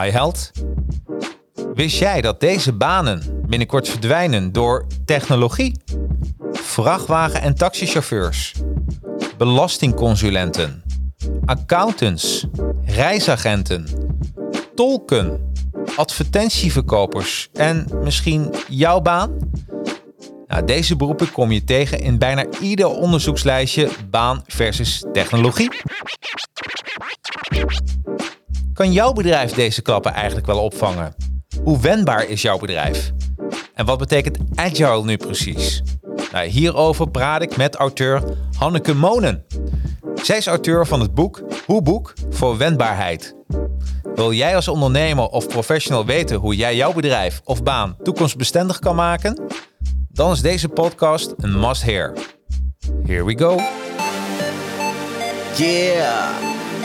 Hi held. Wist jij dat deze banen binnenkort verdwijnen door technologie? Vrachtwagen- en taxichauffeurs, belastingconsulenten, accountants, reisagenten, tolken, advertentieverkopers en misschien jouw baan? Nou, deze beroepen kom je tegen in bijna ieder onderzoekslijstje baan versus technologie. Kan jouw bedrijf deze klappen eigenlijk wel opvangen? Hoe wendbaar is jouw bedrijf? En wat betekent agile nu precies? Nou, hierover praat ik met auteur Hanneke Monen. Zij is auteur van het boek Hoe Boek voor Wendbaarheid. Wil jij als ondernemer of professional weten hoe jij jouw bedrijf of baan toekomstbestendig kan maken? Dan is deze podcast een must-hear. Here we go. Yeah,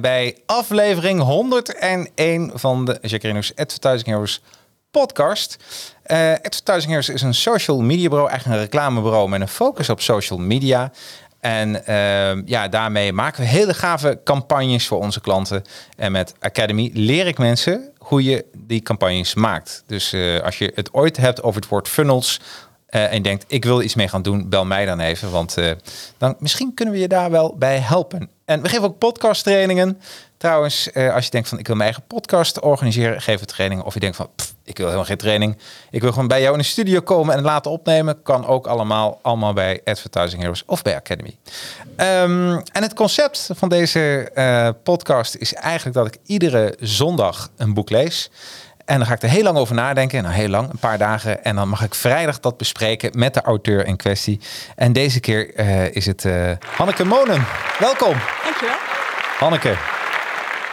bij aflevering 101 van de Jacarino's Advertising Heroes podcast. Uh, Advertising Heroes is een social media bureau, eigenlijk een reclamebureau met een focus op social media. En uh, ja, daarmee maken we hele gave campagnes voor onze klanten. En met Academy leer ik mensen hoe je die campagnes maakt. Dus uh, als je het ooit hebt over het woord funnels, uh, en denkt, ik wil iets mee gaan doen, bel mij dan even. Want uh, dan, misschien kunnen we je daar wel bij helpen. En we geven ook podcast trainingen. Trouwens, uh, als je denkt van ik wil mijn eigen podcast organiseren, geef we trainingen. Of je denkt van ik wil helemaal geen training. Ik wil gewoon bij jou in de studio komen en laten opnemen. Kan ook allemaal, allemaal bij Advertising Heroes of bij Academy. Um, en het concept van deze podcast is eigenlijk dat ik iedere zondag een boek lees. En dan ga ik er heel lang over nadenken. Nou, heel lang, een paar dagen. En dan mag ik vrijdag dat bespreken met de auteur in kwestie. En deze keer uh, is het uh, Hanneke Monen. Welkom. Dankjewel. Hanneke.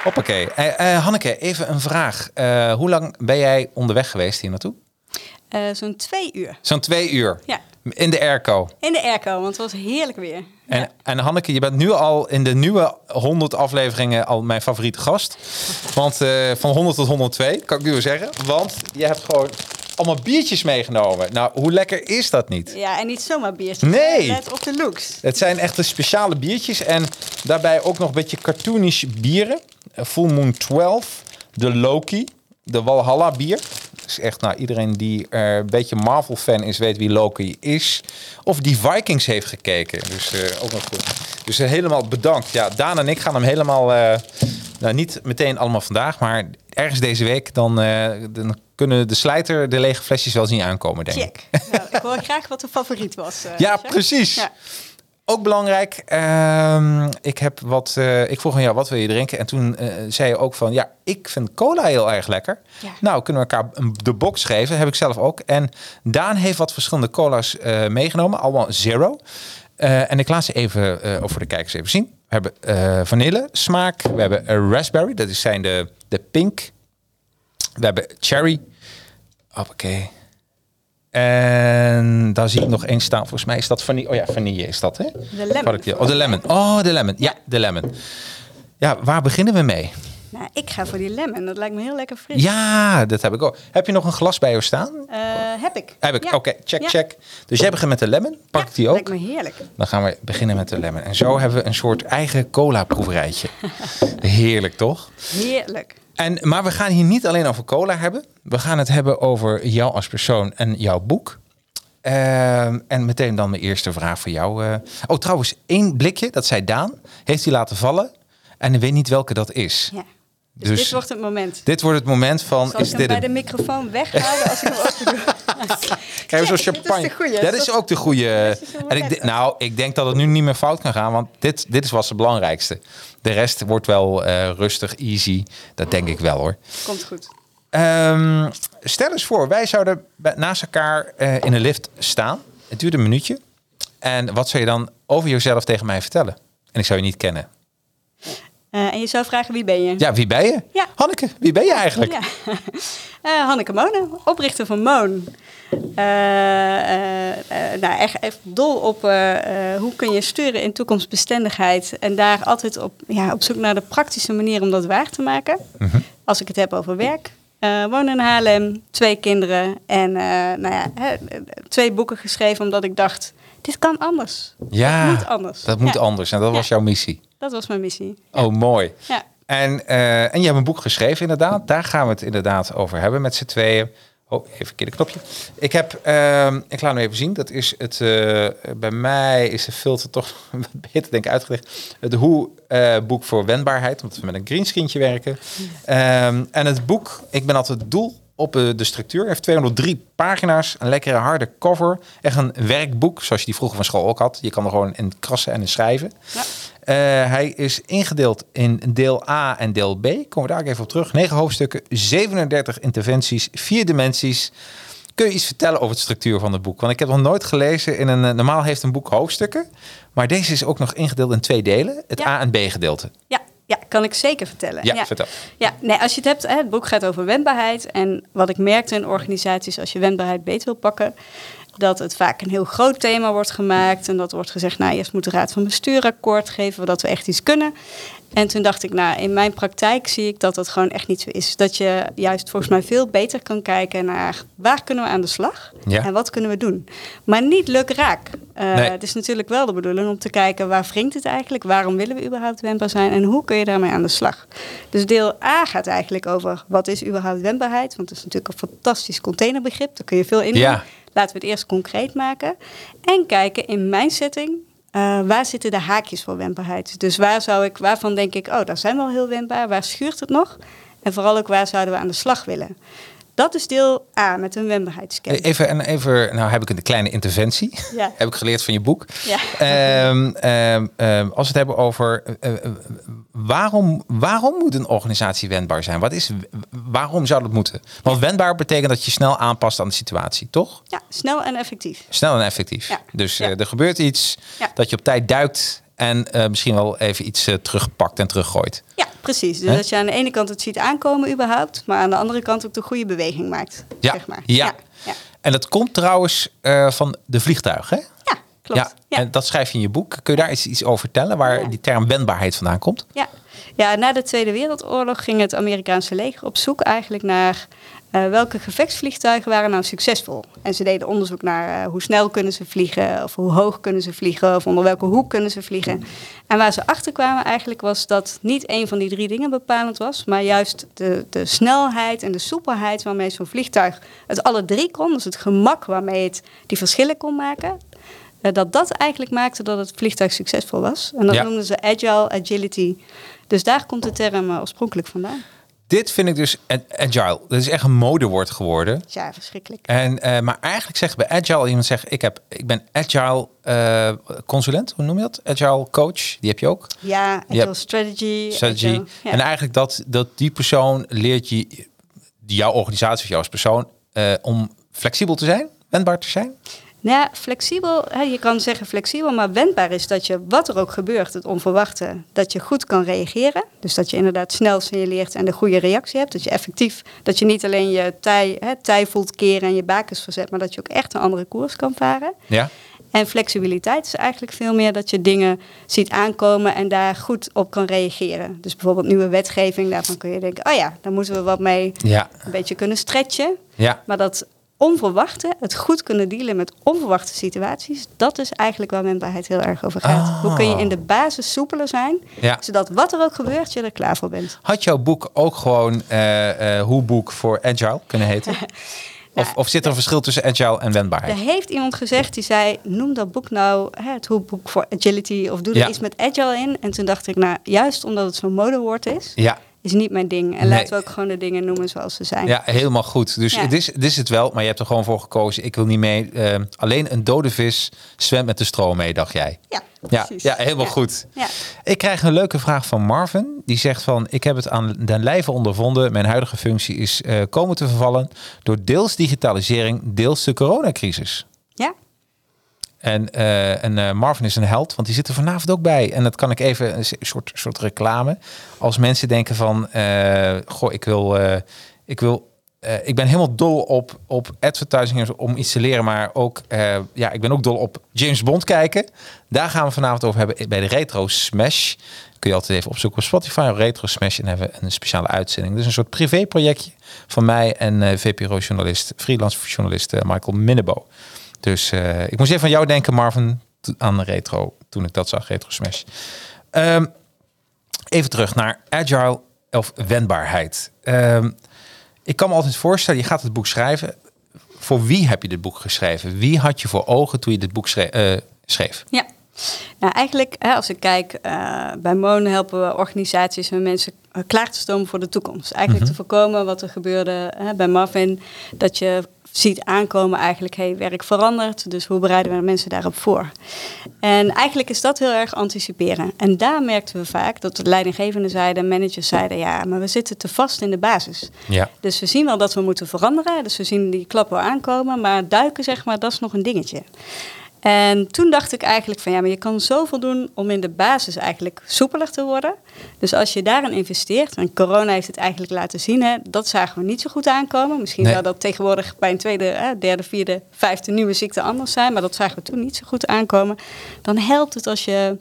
Hoppakee. Uh, uh, Hanneke, even een vraag. hoe lang ben jij onderweg geweest hier naartoe? Zo'n twee uur. Zo'n twee uur? Ja. In de airco? In de airco, want het was heerlijk weer. En, ja. en Hanneke, je bent nu al in de nieuwe 100 afleveringen al mijn favoriete gast. Want uh, van 100 tot 102, kan ik nu wel zeggen. Want je hebt gewoon allemaal biertjes meegenomen. Nou, hoe lekker is dat niet? Ja, en niet zomaar biertjes. Nee. Let op de looks. Het zijn echt speciale biertjes. En daarbij ook nog een beetje cartoonish bieren. Full Moon 12, de Loki, de Valhalla bier is echt, nou, iedereen die uh, een beetje Marvel-fan is, weet wie Loki is. Of die Vikings heeft gekeken. Dus uh, ook nog goed. Dus uh, helemaal bedankt. Ja, Daan en ik gaan hem helemaal, nou, niet meteen allemaal vandaag, maar ergens deze week, dan, dan kunnen de slijter de lege flesjes wel zien aankomen, denk Check. ik. Nou, ik hoor graag wat de favoriet was. ja, precies. Ja. Ook belangrijk, uh, ik heb wat, uh, ik vroeg aan jou, wat wil je drinken? En toen uh, zei je ook van, ja, ik vind cola heel erg lekker. Ja. Nou, kunnen we elkaar de box geven, heb ik zelf ook. En Daan heeft wat verschillende cola's uh, meegenomen, allemaal zero. en ik laat ze even voor de kijkers even zien. We hebben vanille smaak, we hebben raspberry, dat is zijn de, de pink. We hebben cherry. Oké. En daar zie ik nog één staan. Volgens mij is dat vanille. Oh ja, vanille is dat, hè? De lemon. Oh, de lemon. Oh, de lemon. Ja, de lemon. Ja, waar beginnen we mee? Nou, ik ga voor die lemon. Dat lijkt me heel lekker fris. Ja, dat heb ik ook. Heb je nog een glas bij jou staan? Uh, heb ik. Heb ik. Ja. Oké, okay, check, Ja. check. Dus jij begint met de lemon. Pak ik die ook? Lijkt me heerlijk. Dan gaan we beginnen met de lemon. En zo hebben we een soort eigen cola-proeverijtje. Heerlijk, toch? Heerlijk. En, maar we gaan hier niet alleen over cola hebben. We gaan het hebben over jou als persoon en jouw boek. Uh, en meteen dan mijn eerste vraag voor jou. Uh, oh, trouwens, één blikje, dat zei Daan, heeft hij laten vallen. En ik weet niet welke dat is. Ja. Dus, Dus- dit wordt het moment. Dit wordt het moment van, Zal is ik hem dit bij de microfoon weghouden als ik hem open doe? Krijgen we zo'n Check, dit is de champagne. goeie. Dat is ook de goede. En ik, nou, ik denk dat het nu niet meer fout kan gaan, want dit, dit is wat het belangrijkste. De rest wordt wel eh, rustig, easy. Dat denk ik wel hoor. Komt goed. Ehm, stel eens voor, wij zouden naast elkaar eh, in een lift staan. Het duurt een minuutje. En wat zou je dan over jezelf tegen mij vertellen? En ik zou je niet kennen. Eh, en je zou vragen, wie ben je? Ja, wie ben je? Ja. Hanneke, wie ben je eigenlijk? Ja. Eh, Hanneke Monen, oprichter van Moon. Eh, nou, echt, echt dol op hoe kun je sturen in toekomstbestendigheid. En daar altijd op, ja, op zoek naar de praktische manier om dat waar te maken. Mhm. Als ik het heb over werk. Woon in Haarlem, twee kinderen en nou ja, twee boeken geschreven omdat ik dacht, dit kan anders. Ja, dat moet anders. Dat moet Ja, anders. En dat was jouw missie. Dat was mijn missie. Oh, mooi. Ja. En, eh, en je hebt een boek geschreven, inderdaad. Daar gaan we het inderdaad over hebben met z'n tweeën. Oh, even een keer de knopje. Ik heb, ehm, ik laat hem even zien. Dat is het, eh, bij mij is de filter toch wat beter denk ik uitgelegd. Het Hoe-boek voor wendbaarheid, omdat we met een greenscreentje werken. Ehm, en het boek, ik ben altijd doel op eh, de structuur. heeft 203 pagina's, een lekkere harde cover. Echt een werkboek, zoals je die vroeger van school ook had. Je kan er gewoon in krassen en in schrijven. Ja. Eh, hij is ingedeeld in deel A en deel B. Komen we daar ook even op terug. 9 hoofdstukken, 37 interventies, 4 dimensies. Kun je iets vertellen over de structuur van het boek? Want ik heb nog nooit gelezen in een... eh, Normaal heeft een boek hoofdstukken. Maar deze is ook nog ingedeeld in twee delen. Het Ja. A en B gedeelte. Ja, ja, kan ik zeker vertellen. Ja, vertel. Ja, nee, als je het hebt, hè, het boek gaat over wendbaarheid. En wat ik merkte in organisaties, als je wendbaarheid beter wil pakken, dat het vaak een heel groot thema wordt gemaakt. En dat wordt gezegd, nou, eerst moet de Raad van Bestuur akkoord geven, dat we echt iets kunnen. En toen dacht ik, nou, in mijn praktijk zie ik dat dat gewoon echt niet zo is. Dat je juist volgens mij veel beter kan kijken naar waar kunnen we aan de slag Ja. en wat kunnen we doen. Maar niet lukraak. Eh Nee. Het is natuurlijk wel de bedoeling om te kijken waar wringt het eigenlijk, waarom willen we überhaupt wendbaar zijn en hoe kun je daarmee aan de slag. Dus deel A gaat eigenlijk over wat is überhaupt wendbaarheid, want het is natuurlijk een fantastisch containerbegrip, daar kun je veel in doen. Ja. Laten we het eerst concreet maken en kijken in mijn setting. Eh, waar zitten de haakjes voor wendbaarheid? Dus waar zou ik, waarvan denk ik, oh, daar zijn we al heel wendbaar. Waar schuurt het nog? En vooral ook, waar zouden we aan de slag willen? Dat is deel A met een wendbaarheidscan. Even, en even, nou heb ik een kleine interventie. Ja. heb ik geleerd van je boek. Ja. Ehm, ehm, ehm, als we het hebben over eh, eh, waarom, waarom moet een organisatie wendbaar zijn? Wat is, waarom zou dat moeten? Want wendbaar betekent dat je snel aanpast aan de situatie, toch? Ja, snel en effectief. Snel en effectief. Ja. Dus eh, er gebeurt iets dat je op tijd duikt en eh, misschien wel even iets eh, terugpakt en teruggooit. Ja, precies. Dus dat je aan de ene kant het ziet aankomen überhaupt, maar aan de andere kant ook de goede beweging maakt. Ja, Zeg maar. ja. ja. ja. En dat komt trouwens eh, van de vliegtuigen, hè? Ja, klopt. Ja, en dat schrijf je in je boek. Kun je daar iets, iets over vertellen waar die term wendbaarheid vandaan komt? Ja. ja, na de Tweede Wereldoorlog ging het Amerikaanse leger op zoek eigenlijk naar eh, welke gevechtsvliegtuigen waren nou succesvol. En ze deden onderzoek naar eh, hoe snel kunnen ze vliegen, of hoe hoog kunnen ze vliegen, of onder welke hoek kunnen ze vliegen. En waar ze achter kwamen eigenlijk was dat niet één van die drie dingen bepalend was, maar juist de, de snelheid en de soepelheid waarmee zo'n vliegtuig het alle drie kon, dus het gemak waarmee het die verschillen kon maken. eh, dat dat eigenlijk maakte dat het vliegtuig succesvol was. En dat Ja. noemden ze agile, agility. Dus daar komt de term oorspronkelijk vandaan. Dit vind ik dus agile. Dat is echt een modewoord geworden. Ja, verschrikkelijk. En, eh, maar eigenlijk zeggen bij agile, iemand zegt, ik, heb, ik ben agile eh, consulent, hoe noem je dat? Agile coach, die heb je ook. Ja, agile strategy. Strategy. agile, ja. En eigenlijk dat, dat die persoon leert je, jouw organisatie of jou als persoon, eh, om flexibel te zijn, wendbaar te zijn. Nou ja, flexibel, hè, je kan zeggen flexibel, maar wendbaar is dat je, wat er ook gebeurt, het onverwachte, dat je goed kan reageren. Dus dat je inderdaad snel signaleert en de goede reactie hebt. Dat je effectief, dat je niet alleen je tij, hè, tij voelt keren en je bakens verzet, maar dat je ook echt een andere koers kan varen. Ja? En flexibiliteit is eigenlijk veel meer dat je dingen ziet aankomen en daar goed op kan reageren. Dus bijvoorbeeld nieuwe wetgeving, daarvan kun je denken, oh ja, daar moeten we wat mee Ja. een beetje kunnen stretchen. Ja. Maar dat onverwachte, het goed kunnen dealen met onverwachte situaties, dat is eigenlijk waar wendbaarheid heel erg over gaat. Ah. Hoe kun je in de basis soepeler zijn, Ja. zodat wat er ook gebeurt, je er klaar voor bent. Had jouw boek ook gewoon eh, eh, hoe boek voor agile kunnen heten? Of, of zit er een verschil tussen agile en wendbaarheid? Er heeft iemand gezegd die zei: noem dat boek nou hè, het boek voor agility of doe er Ja. iets met agile in. En toen dacht ik, nou, juist omdat het zo'n modewoord is, Ja, is niet mijn ding. En Nee. laten we ook gewoon de dingen noemen zoals ze zijn. ja, helemaal goed. Dus Ja. dit, is, dit is het wel, maar je hebt er gewoon voor gekozen. Ik wil niet mee. eh, alleen een dode vis zwemt met de stroom mee, dacht jij. Ja, Ja, precies. ja helemaal Ja. goed. Ja. Ik krijg een leuke vraag van Marvin. Die zegt van, ik heb het aan den lijve ondervonden. Mijn huidige functie is eh, komen te vervallen door deels digitalisering, deels de coronacrisis. ja. En, eh, en eh, Marvin is een held, want die zit er vanavond ook bij. En dat kan ik even een soort, soort reclame. Als mensen denken van, eh, goh, ik wil, ik wil, ik ben helemaal dol op, op advertising om iets te leren, maar ook, ja, ik ben ook dol op James Bond kijken. Daar gaan we vanavond over hebben bij de Retro Smash. Kun je altijd even opzoeken op Spotify, Retro Smash, en hebben een speciale uitzending. Dus een soort privéprojectje van mij en eh, VPRO-journalist, freelance journalist Michael Minnebo. Dus eh, ik moest even aan jou denken, Marvin, aan retro, toen ik dat zag, Retro Smash. Ehm, even terug naar agile of wendbaarheid. Ehm, ik kan me altijd voorstellen, je gaat het boek schrijven. Voor wie heb je dit boek geschreven? Wie had je voor ogen toen je dit boek schreef? eh, schreef? Ja. Nou, eigenlijk, hè, als ik kijk, eh, bij Moon helpen we organisaties en mensen klaar te stomen voor de toekomst. Eigenlijk te voorkomen wat er gebeurde hè, bij Marvin. Dat je ziet aankomen eigenlijk, hey, werk verandert. Dus hoe bereiden we mensen daarop voor? En eigenlijk is dat heel erg anticiperen. En daar merkten we vaak dat de leidinggevenden zeiden, managers zeiden, ja, maar we zitten te vast in de basis. Ja. Dus we zien wel dat we moeten veranderen. Dus we zien die klap wel aankomen. Maar duiken, zeg maar, dat is nog een dingetje. En toen dacht ik eigenlijk van ja, maar je kan zoveel doen om in de basis eigenlijk soepeler te worden. Dus als je daarin investeert, en corona heeft het eigenlijk laten zien, hè, dat zagen we niet zo goed aankomen. Misschien Nee. zou dat tegenwoordig bij een tweede, hè, derde, vierde, vijfde nieuwe ziekte anders zijn, maar dat zagen we toen niet zo goed aankomen. Dan helpt het als je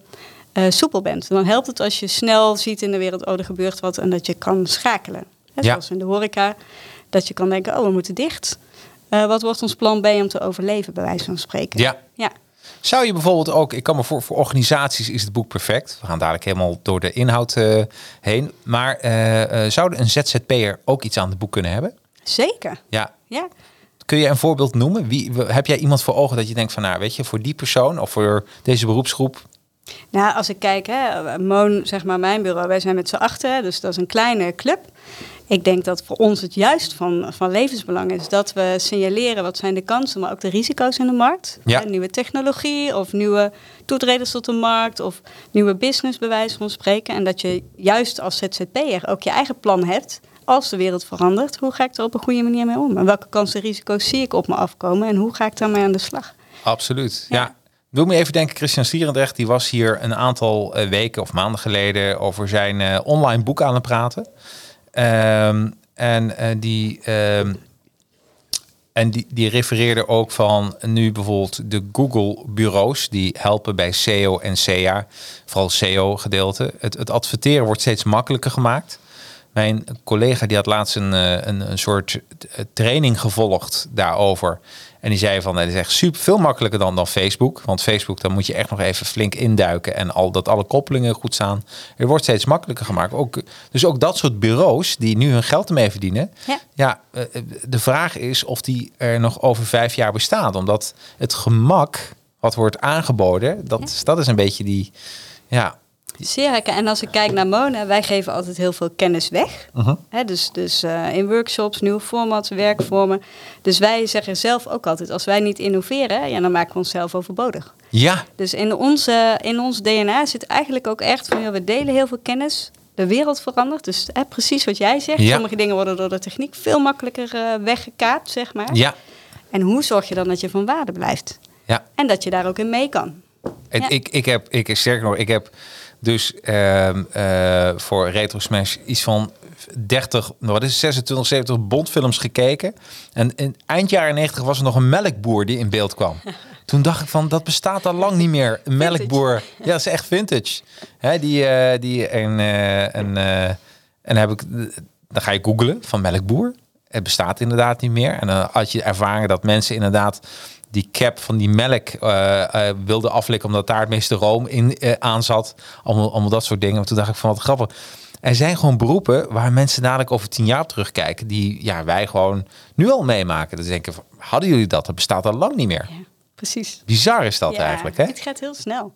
eh, soepel bent. Dan helpt het als je snel ziet in de wereld, oh er gebeurt wat en dat je kan schakelen. Hè, Ja. Zoals in de horeca, dat je kan denken, oh we moeten dicht. Eh, wat wordt ons plan B om te overleven, bij wijze van spreken? Ja. Ja. Zou je bijvoorbeeld ook, ik kan me voor, voor organisaties is het boek perfect. We gaan dadelijk helemaal door de inhoud eh, heen. Maar eh, eh, zou een ZZP'er ook iets aan het boek kunnen hebben? Zeker. Ja. Ja. Kun je een voorbeeld noemen? Wie, heb jij iemand voor ogen dat je denkt van, nou weet je, voor die persoon of voor deze beroepsgroep? Nou, als ik kijk, hè, Moon, zeg maar mijn bureau, wij zijn met z'n achten, hè, dus dat is een kleine club. Ik denk dat voor ons het juist van, van levensbelang is dat we signaleren wat zijn de kansen, maar ook de risico's in de markt. Ja. Hè, nieuwe technologie of nieuwe toetreders tot de markt of nieuwe business bij wijze van spreken. En dat je juist als ZZP'er ook je eigen plan hebt. Als de wereld verandert, hoe ga ik er op een goede manier mee om? En welke kansen en risico's zie ik op me afkomen en hoe ga ik daarmee aan de slag? Absoluut, ja. Ja. Doe me even denken, Christian Stierendrecht, die was hier een aantal eh, weken of maanden geleden over zijn eh, online boek aan het praten. Ehm, en eh, die, ehm, en die, die refereerde ook van nu bijvoorbeeld de Google-bureaus die helpen bij SEO en SEA, vooral SEO-gedeelte. Het, het adverteren wordt steeds makkelijker gemaakt. Mijn collega die had laatst een, eh, een, een soort eh, training gevolgd daarover. En die zei van, het is echt super veel makkelijker dan, dan Facebook. Want Facebook, dan moet je echt nog even flink induiken. En al dat alle koppelingen goed staan. Het wordt steeds makkelijker gemaakt. Ook, dus ook dat soort bureaus die nu hun geld ermee verdienen. Ja. Ja, eh, de vraag is of die er nog over vijf jaar bestaat. Omdat het gemak wat wordt aangeboden, dat, dat is een beetje die... Ja, Zeer. En als ik kijk naar Mona, wij geven altijd heel veel kennis weg. Hè, dus dus eh, in workshops, nieuwe formats, werkvormen. Dus wij zeggen zelf ook altijd, als wij niet innoveren, ja, dan maken we onszelf overbodig. ja, Dus in, onze, in ons DNA zit eigenlijk ook echt van, ja, we delen heel veel kennis. De wereld verandert. Dus precies wat jij zegt. Ja. Sommige dingen worden door de techniek veel makkelijker eh, weggekaapt, zeg maar. ja, En hoe zorg je dan dat je van waarde blijft? ja. En dat je daar ook in mee kan. Ja. Ik, ik heb, ik, sterker nog, ik heb dus ehm, eh, voor Retro Smash iets van 30, nou, wat is het, 26, 70 Bondfilms gekeken. En in eind jaren 90 was er nog een melkboer die in beeld kwam. Toen dacht ik van, dat bestaat al lang niet meer. Een melkboer. Ja, dat is echt vintage. Hè, die, eh, die, en, eh, en, en heb ik, dan ga je googlen van melkboer. Het bestaat inderdaad niet meer. En dan had je ervaringen dat mensen inderdaad die cap van die melk eh, eh, wilde aflikken omdat daar het meeste room in eh, aan zat. Allemaal, allemaal dat soort dingen. Maar toen dacht ik van wat grappig. Er zijn gewoon beroepen waar mensen dadelijk over tien jaar terugkijken. Die ja, wij gewoon nu al meemaken. Dat denken van, hadden jullie dat? Dat bestaat al lang niet meer. Ja, precies. Bizar is dat Ja, eigenlijk. Hè? Het gaat heel snel.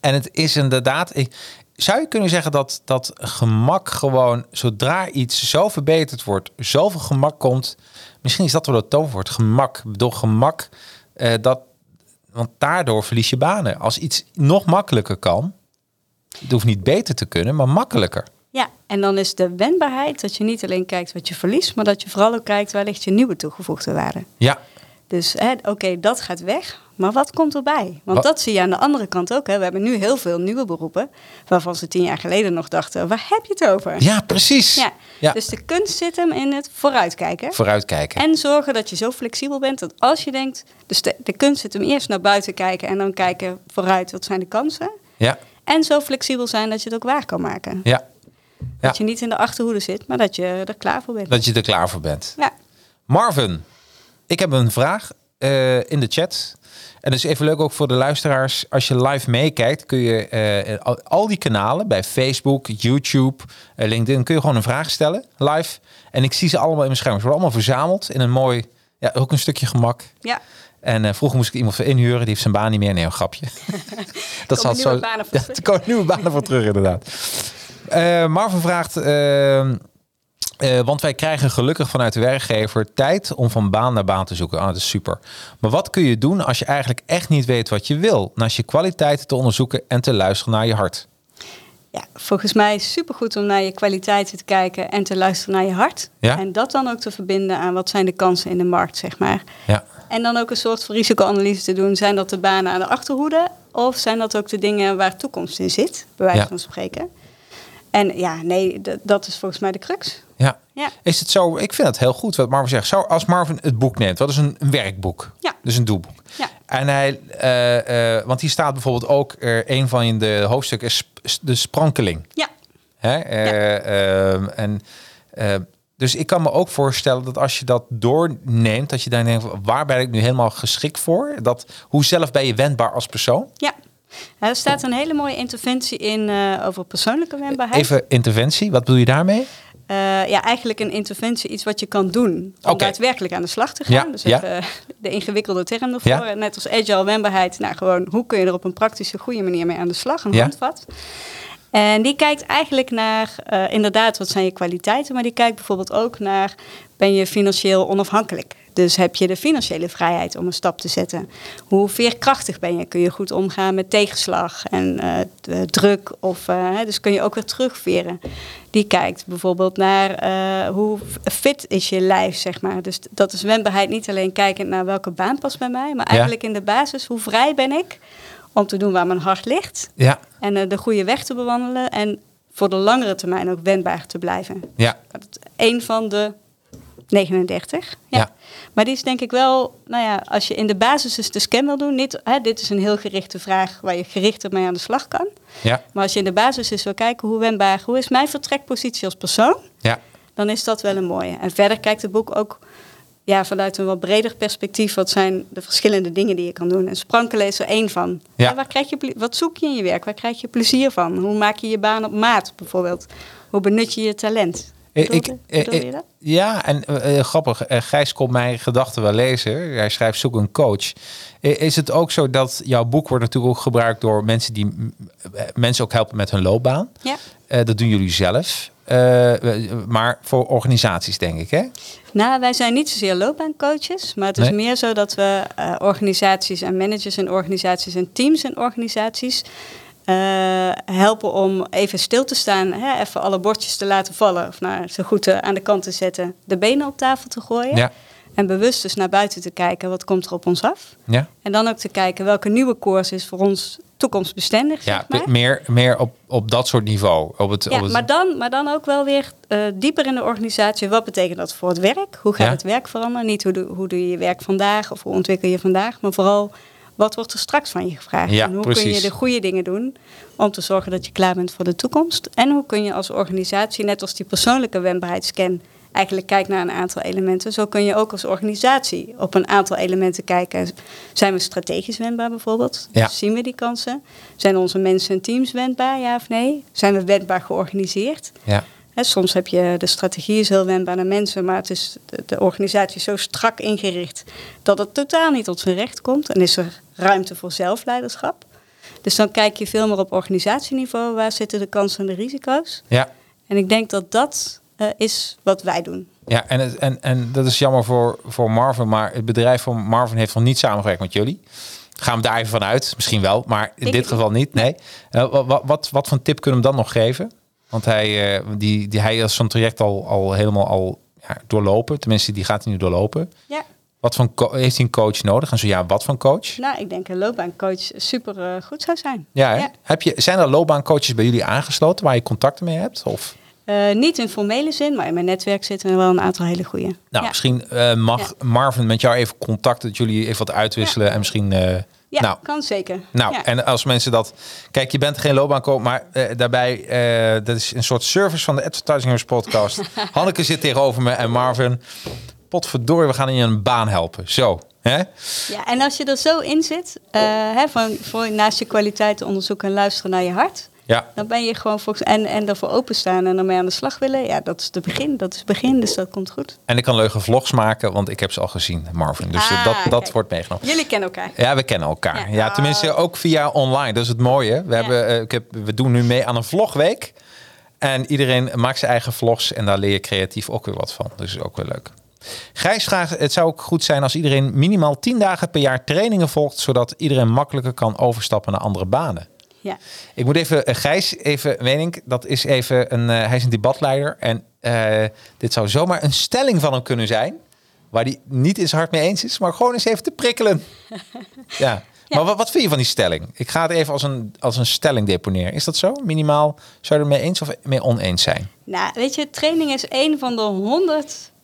En het is inderdaad. Ik, zou je kunnen zeggen dat dat gemak gewoon, zodra iets zo verbeterd wordt, zoveel gemak komt. Misschien is dat wel het toverwoord. Gemak. Door gemak. Eh, dat, want daardoor verlies je banen. Als iets nog makkelijker kan. Het hoeft niet beter te kunnen, maar makkelijker. Ja, en dan is de wendbaarheid dat je niet alleen kijkt wat je verliest, maar dat je vooral ook kijkt waar ligt je nieuwe toegevoegde waarde. Ja, Dus oké, dat gaat weg, maar wat komt erbij? Want Wat- dat zie je aan de andere kant ook. Hè. We hebben nu heel veel nieuwe beroepen, waarvan ze tien jaar geleden nog dachten, waar heb je het over? ja precies. Ja, Ja. Dus de kunst zit hem in het vooruitkijken. Vooruitkijken. En zorgen dat je zo flexibel bent dat als je denkt, dus de, de kunst zit hem eerst naar buiten kijken en dan kijken vooruit, wat zijn de kansen? Ja, En zo flexibel zijn dat je het ook waar kan maken. ja. Ja. Dat je niet in de achterhoede zit, maar dat je er klaar voor bent. Dat je er klaar voor bent. Ja. Marvin, ik heb een vraag eh, in de chat. En dat is even leuk ook voor de luisteraars. Als je live meekijkt, kun je eh, al, die kanalen bij Facebook, YouTube, eh, LinkedIn, kun je gewoon een vraag stellen live. En ik zie ze allemaal in mijn scherm. Ze worden allemaal verzameld in een mooi, ja, ook een stukje gemak. Ja, En eh, vroeger moest ik iemand voor inhuren, die heeft zijn baan niet meer. Nee, een grapje. dat banen voor ja, terug. er komen nieuwe banen voor terug, inderdaad. Marvin vraagt, eh, want wij krijgen gelukkig vanuit de werkgever tijd om van baan naar baan te zoeken. Ah, dat is super. Maar wat kun je doen als je eigenlijk echt niet weet wat je wil? Naast je kwaliteiten te onderzoeken en te luisteren naar je hart. ja, volgens mij is het supergoed om naar je kwaliteiten te kijken en te luisteren naar je hart. Ja. En dat dan ook te verbinden aan wat zijn de kansen in de markt, zeg maar. Ja, En dan ook een soort van risicoanalyse te doen. Zijn dat de banen aan de achterhoede? Of zijn dat ook de dingen waar toekomst in zit, bij wijze Ja. van spreken? En ja, nee, dat is volgens mij de crux. Ja. Ja. Is het zo? Ik vind het heel goed wat Marvin zegt. Zo, als Marvin het boek neemt, wat is een, een werkboek? Ja. Dus een doelboek. Ja. En hij, eh, eh, want hier staat bijvoorbeeld ook er een van de hoofdstukken is de sprankeling. Ja, Hè? Eh, ehm, en, dus ik kan me ook voorstellen dat als je dat doorneemt, dat je dan denkt, waar ben ik nu helemaal geschikt voor? Dat, hoe zelf ben je wendbaar als persoon? ja. Ja, Er staat een hele mooie interventie in over persoonlijke wendbaarheid. Even interventie, wat bedoel je daarmee? Eh, ja, eigenlijk een interventie, iets wat je kan doen om daadwerkelijk aan de slag te gaan. Ja, Dus even eh, de ingewikkelde term ervoor. Ja. Net als agile wendbaarheid, nou gewoon hoe kun je er op een praktische, goede manier mee aan de slag, een Ja. handvat. En die kijkt eigenlijk naar, eh, inderdaad, wat zijn je kwaliteiten, maar die kijkt bijvoorbeeld ook naar, ben je financieel onafhankelijk? Dus heb je de financiële vrijheid om een stap te zetten? Hoe veerkrachtig ben je? Kun je goed omgaan met tegenslag en eh, druk? Of, eh, dus kun je ook weer terugveren. Die kijkt bijvoorbeeld naar eh, hoe fit is je lijf, zeg maar. Dus dat is wendbaarheid niet alleen kijkend naar welke baan past bij mij, maar eigenlijk in de basis, hoe vrij ben ik om te doen waar mijn hart ligt? Ja, En de goede weg te bewandelen en voor de langere termijn ook wendbaar te blijven. ja, Dat is een van de 39. Ja. Ja. Maar die is denk ik wel, nou ja, als je in de basis dus de scan wil doen, niet, hè, dit is een heel gerichte vraag waar je gerichter mee aan de slag kan. ja, Maar als je in de basis eens wil kijken hoe wendbaar, hoe is mijn vertrekpositie als persoon, ja. dan is dat wel een mooie. En verder kijkt het boek ook ja, vanuit een wat breder perspectief. Wat zijn de verschillende dingen die je kan doen? En sprankelen is er één van. Ja. Waar krijg je, wat zoek je in je werk? Waar krijg je plezier van? Hoe maak je je baan op maat bijvoorbeeld? Hoe benut je je talent? Ik, Bedoelde- ik- bedoel je ik- dat? ja, en eh, eh, grappig, eh, Gijs komt mijn gedachten wel lezen. Hij schrijft zoek een coach. Is het ook zo dat jouw boek wordt natuurlijk ook gebruikt door mensen die mensen ook helpen met hun loopbaan? Ja. Dat doen jullie zelf. Maar voor organisaties, denk ik, hè? Nou, wij zijn niet zozeer loopbaancoaches, maar het is Nee? meer zo dat we organisaties en managers en organisaties en teams en organisaties eh, helpen om even stil te staan, hè, even alle bordjes te laten vallen of nou, zo goed eh, aan de kant te zetten, de benen op tafel te gooien Ja. en bewust dus naar buiten te kijken, wat komt er op ons af? Ja, En dan ook te kijken welke nieuwe koers is voor ons toekomstbestendig, ja zeg maar. pe- meer, meer op, op dat soort niveau. Op het, Ja, op het, maar dan, maar dan ook wel weer eh, dieper in de organisatie. Wat betekent dat voor het werk? Hoe gaat Ja. het werk veranderen? Niet hoe, doe- hoe doe je je werk vandaag of hoe ontwikkel je vandaag, maar vooral wat wordt er straks van je gevraagd? Ja, en hoe kun je de goede dingen doen om te zorgen dat je klaar bent voor de toekomst? En hoe kun je als organisatie, net als die persoonlijke wendbaarheidsscan eigenlijk kijkt naar een aantal elementen. Zo kun je ook als organisatie op een aantal elementen kijken. Zijn we strategisch wendbaar bijvoorbeeld? Ja. Zien we die kansen? Zijn onze mensen en teams wendbaar, ja of nee? Zijn we wendbaar georganiseerd? Ja. Soms heb je de strategie is heel wendbaar naar mensen, maar het is de, de organisatie is zo strak ingericht dat het totaal niet tot zijn recht komt. En is er ruimte voor zelfleiderschap. Dus dan kijk je veel meer op organisatieniveau. Waar zitten de kansen en de risico's? Ja. En ik denk dat dat eh, is wat wij doen. Ja, en, het- en, en dat is jammer voor, voor Marvin, maar het bedrijf van Marvin heeft nog niet samengewerkt met jullie. Gaan we daar even van uit? Misschien wel, maar in dit geval niet. Nee. Eh, wa- wa- wat, wat voor tip kunnen we hem dan nog geven? Want hij, eh, die, die, hij is zo'n traject al, al helemaal al ja, doorlopen. Tenminste, die gaat hij nu doorlopen. Ja, Wat co- heeft hij een coach nodig? En zo ja, wat voor coach? nou, ik denk een loopbaancoach super eh, goed zou zijn. Ja. Heb je, zijn er loopbaancoaches bij jullie aangesloten waar je contacten mee hebt? Of? Eh, niet in formele zin, maar in mijn netwerk zitten er wel een aantal hele goede. Nou, ja. misschien eh, mag Marvin met jou even contacten, dat jullie even wat uitwisselen en misschien. Ja, nou, kan zeker. Nou, Ja. en als mensen dat... Kijk, je bent geen loopbaancoach, maar daarbij... dat is een soort service van de Advertisingers podcast. Hanneke zit tegenover me en Marvin. Potverdorie, we gaan je een baan helpen. Zo, hè? Ja, en als je er zo in zit, eh, hè, van, voor, naast je kwaliteiten onderzoeken en luisteren naar je hart, Ja, dan ben je gewoon volgens, en, en daarvoor openstaan en ermee aan de slag willen. Ja, dat is de begin. Dat is het begin, dus dat komt goed. en ik kan leuke vlogs maken, want ik heb ze al gezien, Marvin. Dus eh, Ah, dat, dat kijk. wordt meegenomen. Jullie kennen elkaar. Ja, we kennen elkaar. Ja, Ja. tenminste ook via online. Dat is het mooie. We, hebben, eh, ik heb, we doen nu mee aan een vlogweek. En iedereen maakt zijn eigen vlogs. En daar leer je creatief ook weer wat van. Dus is ook weer leuk. Gijs vraagt, het zou ook goed zijn als iedereen minimaal 10 dagen per jaar trainingen volgt. Zodat iedereen makkelijker kan overstappen naar andere banen. Ja. Ik moet even, eh, Gijs, even, Wenink, dat is even een, eh, hij is een debatleider. En eh, dit zou zomaar een stelling van hem kunnen zijn. Waar hij niet eens hard mee eens is, maar gewoon eens even te prikkelen. ja. Maar wat, wat vind je van die stelling? Ik ga het even als een, als een stelling deponeren. Is dat zo? Minimaal zou je er mee eens of mee oneens zijn? Nou, weet je, training is een van de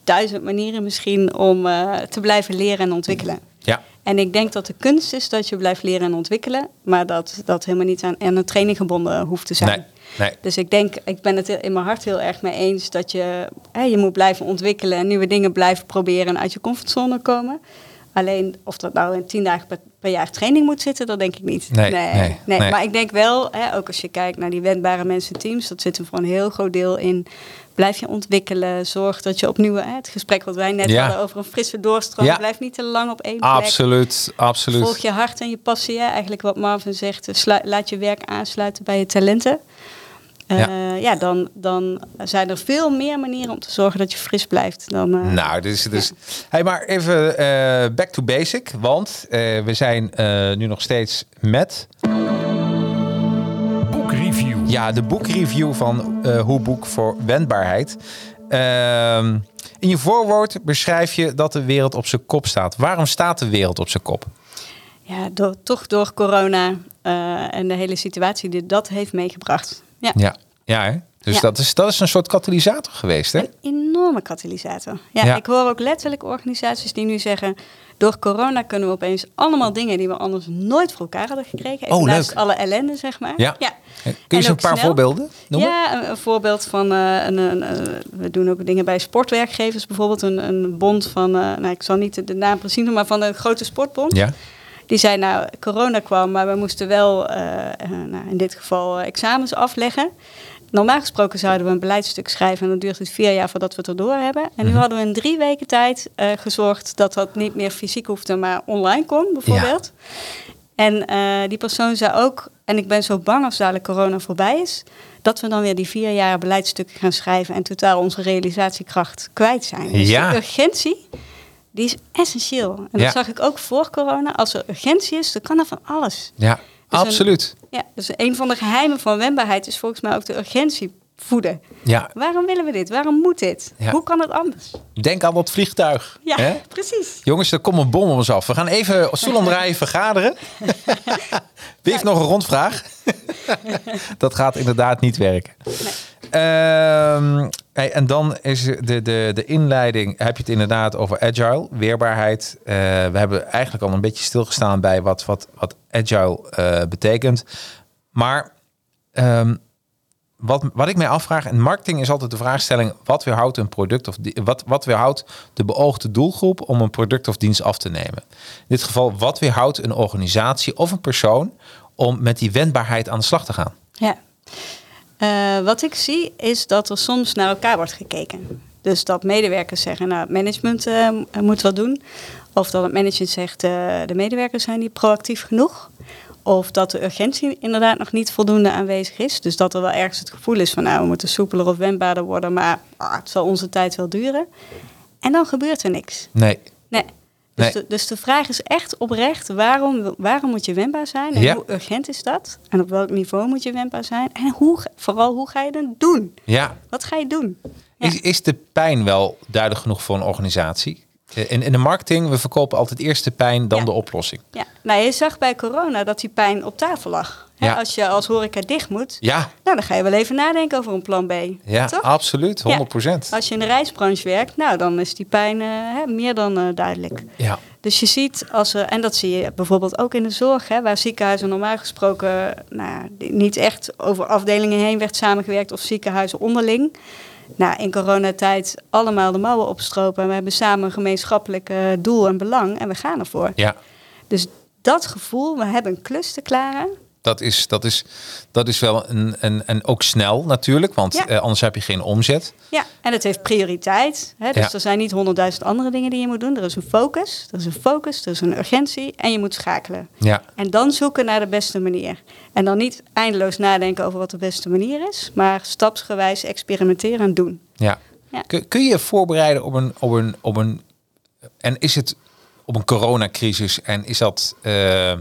honderdduizend manieren misschien om eh, te blijven leren en ontwikkelen. Ja. En ik denk dat de kunst is dat je blijft leren en ontwikkelen, maar dat dat helemaal niet aan, aan een training gebonden hoeft te zijn. Nee. Nee. Dus ik denk, ik ben het in mijn hart heel erg mee eens dat je, hè, je moet blijven ontwikkelen en nieuwe dingen blijven proberen en uit je comfortzone komen. Alleen of dat nou in tien dagen per, per jaar training moet zitten, dat denk ik niet. Nee, nee, nee. Maar ik denk wel, hè, ook als je kijkt naar die wendbare mensenteams, dat zit er voor een heel groot deel in. Blijf je ontwikkelen, zorg dat je opnieuw, hè, het gesprek wat wij net Ja. hadden over een frisse doorstroom, blijf niet te lang op één plek. Absoluut, absoluut. Volg je hart en je passie. Hè? Eigenlijk wat Marvin zegt, eh, laat je werk aansluiten bij je talenten. Eh, Ja. ja, dan, dan zijn er veel meer manieren om te zorgen dat je fris blijft. Dan, eh, Nou, dus, dus. Hey, maar even back to basic. Want we zijn nu nog steeds met. Ja, de boekreview van eh Hoe Boek voor Wendbaarheid. Ehm, in je voorwoord beschrijf je dat de wereld op zijn kop staat. Waarom staat de wereld op zijn kop? ja, door, toch door corona eh, en de hele situatie die dat heeft meegebracht. Ja, Ja, ja hè? Dus Ja. Dat, is, dat is een soort katalysator geweest, hè? een enorme katalysator. Ja, Ja. Ik hoor ook letterlijk organisaties die nu zeggen... door corona kunnen we opeens allemaal dingen die we anders nooit voor elkaar hadden gekregen. Even Oh, naast leuk. alle ellende, zeg maar. Ja. Kun je En eens een paar snel. voorbeelden noemen? Ja, een, een voorbeeld van eh, een, een, eh, we doen ook dingen bij sportwerkgevers, bijvoorbeeld een, een bond van, eh, nou ik zal niet de- de naam precies noemen, maar van een grote sportbond. Ja. Die zei nou, corona kwam, maar we moesten wel eh, eh, nou, in dit geval eh, examens afleggen. Normaal gesproken zouden we een beleidstuk schrijven en dan duurt het vier jaar voordat we het erdoor hebben. En Mhm. nu hadden we in drie weken tijd eh, gezorgd dat dat niet meer fysiek hoefde, maar online kon bijvoorbeeld. En eh, die persoon zei ook, en ik ben zo bang als dadelijk corona voorbij is, dat we dan weer die vier jaar beleidsstukken gaan schrijven en totaal onze realisatiekracht kwijt zijn. Dus Ja. de urgentie, die is essentieel. En dat Ja. zag ik ook voor corona. Als er urgentie is, dan kan er van alles. Ja, een- absoluut. Ja, dus een van de geheimen van wendbaarheid is volgens mij ook de urgentie voeden. Ja, Waarom willen we dit? Waarom moet dit? Ja. Hoe kan het anders? denk aan dat vliegtuig. Ja, hè? precies. Jongens, er komt een bom op ons af. We gaan even stoel omdraaien, vergaderen. Wie heeft nog een rondvraag? dat gaat inderdaad niet werken. Ehm, en dan is de, de, de inleiding, heb je het inderdaad over agile, weerbaarheid. Eh, we hebben eigenlijk al een beetje stilgestaan bij wat, wat, wat agile eh, betekent. Maar ehm, wat, wat ik mij afvraag, en marketing is altijd de vraagstelling: wat weerhoudt een product of wat, wat weerhoudt de beoogde doelgroep om een product of dienst af te nemen? In dit geval, wat weerhoudt een organisatie of een persoon om met die wendbaarheid aan de slag te gaan? Ja. Eh, wat ik zie is dat er soms naar elkaar wordt gekeken. Dus dat medewerkers zeggen, nou, het management eh, moet wat doen. Of dat het management zegt, eh, de medewerkers zijn niet proactief genoeg. Of dat de urgentie inderdaad nog niet voldoende aanwezig is. Dus dat er wel ergens het gevoel is van, nou, we moeten soepeler of wendbaarder worden, maar ah, het zal onze tijd wel duren. En dan gebeurt er niks. Nee. Dus, Nee. de, dus de vraag is echt oprecht, waarom, waarom moet je wendbaar zijn? En Ja. hoe urgent is dat? En op welk niveau moet je wendbaar zijn? En hoe, vooral, hoe ga je het doen? Ja. Wat ga je doen? Ja. Is, is de pijn wel duidelijk genoeg voor een organisatie? Eh, In, in de marketing, we verkopen altijd eerst de pijn, dan Ja. de oplossing. Ja. Nou, je zag bij corona dat die pijn op tafel lag. Hè, Ja. Als je als horeca dicht moet, Ja, nou, dan ga je wel even nadenken over een plan B. ja Toch? absoluut, 100%. Als je in de reisbranche werkt, nou, dan is die pijn eh, meer dan eh, duidelijk. Ja, Dus je ziet, als er, en dat zie je bijvoorbeeld ook in de zorg, hè, waar ziekenhuizen normaal gesproken nou, niet echt over afdelingen heen werd samengewerkt of ziekenhuizen onderling. Nou, in coronatijd allemaal de mouwen opstropen en we hebben samen een gemeenschappelijk eh, doel en belang en we gaan ervoor. ja. Dus dat gevoel, we hebben een klus te klaren. Dat is, dat is, dat is wel een, een, en ook snel natuurlijk, want Ja. eh, anders heb je geen omzet. Ja, en het heeft prioriteit. Hè? Dus Ja. er zijn niet honderdduizend andere dingen die je moet doen. Er is een focus, er is een focus, er is een urgentie en je moet schakelen. Ja, En dan zoeken naar de beste manier. En dan niet eindeloos nadenken over wat de beste manier is, maar stapsgewijs experimenteren en doen. ja. Ja. Kun, kun je je voorbereiden op een, op een, op een, en is het op een coronacrisis en is dat, eh,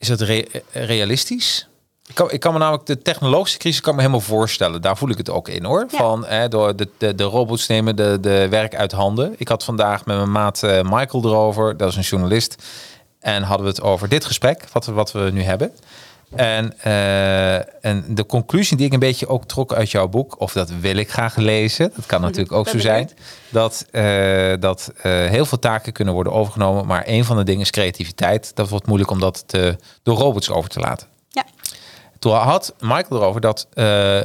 is dat re- realistisch? Ik kan, ik kan me namelijk de technologische crisis kan me helemaal voorstellen. Daar voel ik het ook in hoor. Ja. Van door de, de, de robots nemen de, de werk uit handen. Ik had vandaag met mijn maat eh, Michael erover. Dat is een journalist. En hadden we het over dit gesprek, wat wat we nu hebben. En, eh, en de conclusie die ik een beetje ook trok uit jouw boek, of dat wil ik graag lezen, dat kan natuurlijk ook zo zijn, dat, eh, dat eh, heel veel taken kunnen worden overgenomen, maar een van de dingen is creativiteit. Dat wordt moeilijk om dat te, door robots over te laten. Ja, Toen had Michael erover dat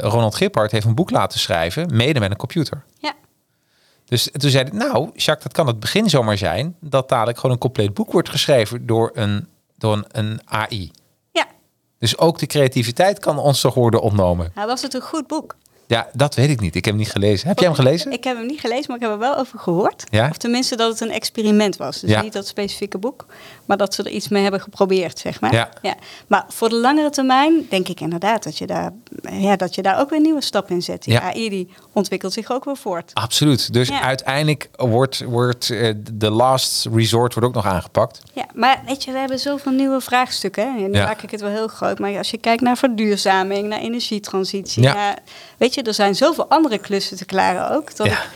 Ronald Gippard heeft een boek laten schrijven, mede met een computer. ja, Dus toen zei ik, nou, Jacques, dat kan het begin zomaar zijn, dat dadelijk gewoon een compleet boek wordt geschreven door een, door een, een AI. Dus ook de creativiteit kan ons toch worden ontnomen. Nou, was het een goed boek? Ja, dat weet ik niet. Ik heb hem niet gelezen. Heb jij hem gelezen? Ik heb hem niet gelezen, maar ik heb er wel over gehoord. Ja? Of tenminste dat het een experiment was. Dus Ja. niet dat specifieke boek, maar dat ze er iets mee hebben geprobeerd, zeg maar. Ja. Maar voor de langere termijn denk ik inderdaad dat je daar, ja, dat je daar ook weer nieuwe stappen in zet. Die Ja. AI die ontwikkelt zich ook weer voort. Absoluut. Dus Ja. uiteindelijk wordt, wordt eh, de last resort wordt ook nog aangepakt. Ja, maar weet je, we hebben zoveel nieuwe vraagstukken. En nu Ja. maak ik het wel heel groot. Maar als je kijkt naar verduurzaming, naar energietransitie. Ja. Naar, weet je, er zijn zoveel andere klussen te klaren ook. Dat, Ja. ik,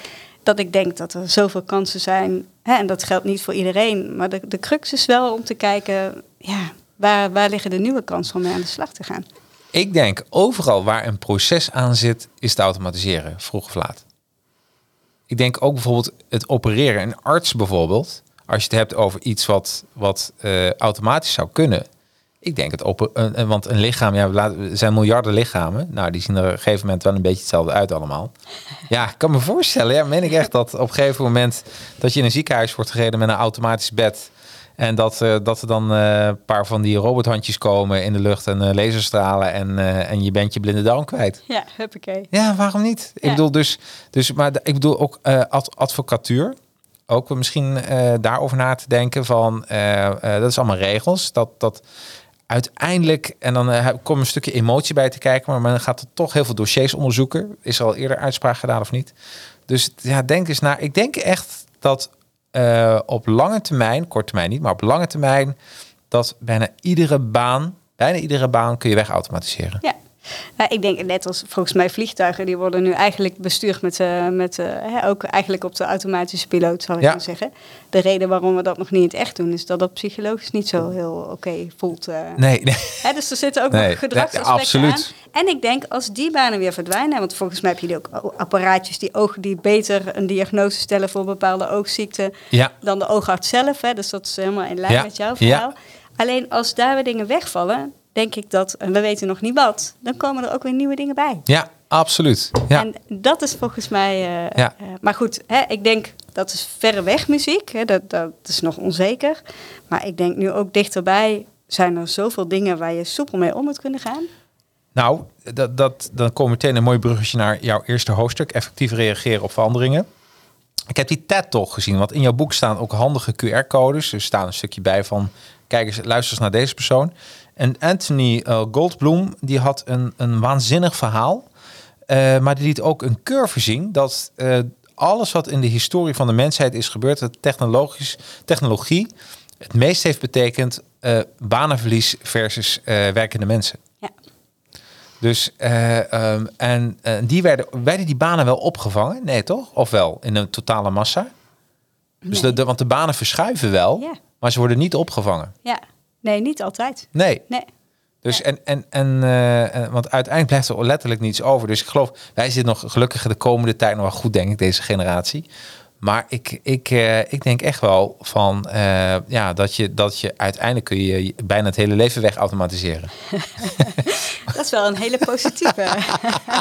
dat ik denk dat er zoveel kansen zijn. Hè? En dat geldt niet voor iedereen. Maar de, de crux is wel om te kijken, ja, waar, waar liggen de nieuwe kansen om mee aan de slag te gaan? Ik denk overal waar een proces aan zit, is te automatiseren, vroeg of laat. Ik denk ook bijvoorbeeld het opereren. Een arts bijvoorbeeld, als je het hebt over iets wat, wat eh, automatisch zou kunnen. Ik denk het oper een- want een lichaam, ja, er zijn miljarden lichamen. Nou, die zien er op een gegeven moment wel een beetje hetzelfde uit allemaal. Ja, ik kan me voorstellen, ja, meen ik echt dat op een gegeven moment dat je in een ziekenhuis wordt gereden met een automatisch bed. En dat, eh, dat er dan eh, een paar van die robothandjes komen in de lucht en eh, laserstralen en, en je bent je blinde darm kwijt. Ja, huppakee. Ja, waarom niet? Ik bedoel dus, dus maar ik bedoel ook ad- advocatuur. Ook misschien daarover na te denken van, dat is allemaal regels. Dat, dat uiteindelijk, en dan eh, komt een stukje emotie bij te kijken, maar men gaat er toch heel veel dossiers onderzoeken. Is er al eerder uitspraak gedaan of niet? Dus ja, denk eens na. Ik denk echt dat eh, op lange termijn, kort termijn niet, maar op lange termijn, dat bijna iedere baan, bijna iedere baan kun je wegautomatiseren. Ja. Ja, ik denk net als volgens mij vliegtuigen, die worden nu eigenlijk bestuurd met, eh, met eh, hè, ook eigenlijk op de automatische piloot, zal ik Ja. maar zeggen. De reden waarom we dat nog niet in het echt doen, is dat dat psychologisch niet zo heel oké voelt. Nee, nee. Hè, dus er zitten ook Nee, nog gedragsaspecten nee, aan. En ik denk als die banen weer verdwijnen, want volgens mij heb je ook o- apparaatjes die, ogen, die beter een diagnose stellen voor bepaalde oogziekten Ja. dan de oogarts zelf. Hè, dus dat is helemaal in lijn Ja, met jouw verhaal. Alleen als daar weer dingen wegvallen, denk ik dat, en we weten nog niet wat, dan komen er ook weer nieuwe dingen bij. Ja, absoluut. Ja. En dat is volgens mij. eh, Ja. eh, maar goed, hè, ik denk dat is verreweg muziek. Hè, dat, dat is nog onzeker. Maar ik denk nu ook dichterbij zijn er zoveel dingen waar je soepel mee om moet kunnen gaan. Nou, dat, dat, dan komt meteen een mooi bruggetje naar jouw eerste hoofdstuk. Effectief reageren op veranderingen. Ik heb die TED-talk gezien, want in jouw boek staan ook handige QR-codes. Er staat een stukje bij van, kijk eens, luister eens naar deze persoon. En Anthony eh, Goldblum, die had een, een waanzinnig verhaal. Eh, maar die liet ook een curve zien dat eh, alles wat in de historie van de mensheid is gebeurd, dat technologisch, technologie, het meest heeft betekend banenverlies versus werkende mensen. Ja. Dus, eh, ehm, en die werden, werden die banen wel opgevangen? Nee, toch? Of wel? In een totale massa? Dus de, de, want de banen verschuiven wel, Ja. maar ze worden niet opgevangen. Ja, nee, niet altijd. Nee. Nee. Dus en, en, en eh, eh, want uiteindelijk blijft er letterlijk niets over. Dus ik geloof, wij zitten nog gelukkig de komende tijd nog wel goed, denk ik, deze generatie. Maar ik, ik, eh, ik denk echt wel van eh, ja, dat je, dat je uiteindelijk kun je bijna het hele leven weg automatiseren. Dat is wel een hele positieve.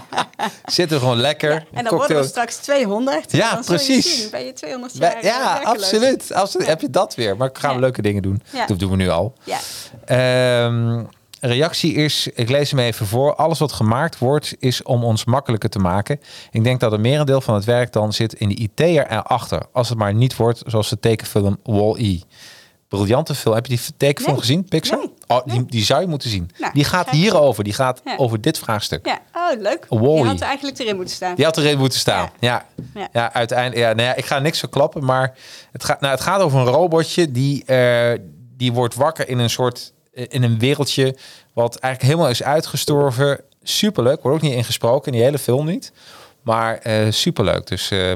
Zitten gewoon lekker. en dan worden we cocktail- straks 200. Ja, dan je precies. zien, ben je 200 Wij- jaar ja, absoluut. absoluut. Heb je dat weer. Maar gaan we Ja. leuke dingen doen. Ja. Dat doen we nu al. Ja. Ehm, reactie is, ik lees hem even voor. Alles wat gemaakt wordt, is om ons makkelijker te maken. Ik denk dat een merendeel van het werk dan zit in de IT'er erachter. Als het maar niet wordt zoals de tekenfilm Wall-E. Briljante film. Heb je die tekenfilm Nee. gezien, Pixar? Nee. Oh, die, die zou je moeten zien. Nou, die gaat hierover. Die gaat Ja. over dit vraagstuk. ja, oh leuk. Wall-E. Die had er eigenlijk erin moeten staan. Die had erin moeten staan. Ja, ja. Ja. uiteindelijk. Ja, nou ja, ik ga niks verklappen, maar het gaat, nou, het gaat over een robotje die, eh, die wordt wakker in een soort in een wereldje wat eigenlijk helemaal is uitgestorven. Superleuk, wordt ook niet ingesproken in die hele film niet, maar eh superleuk. Dus eh,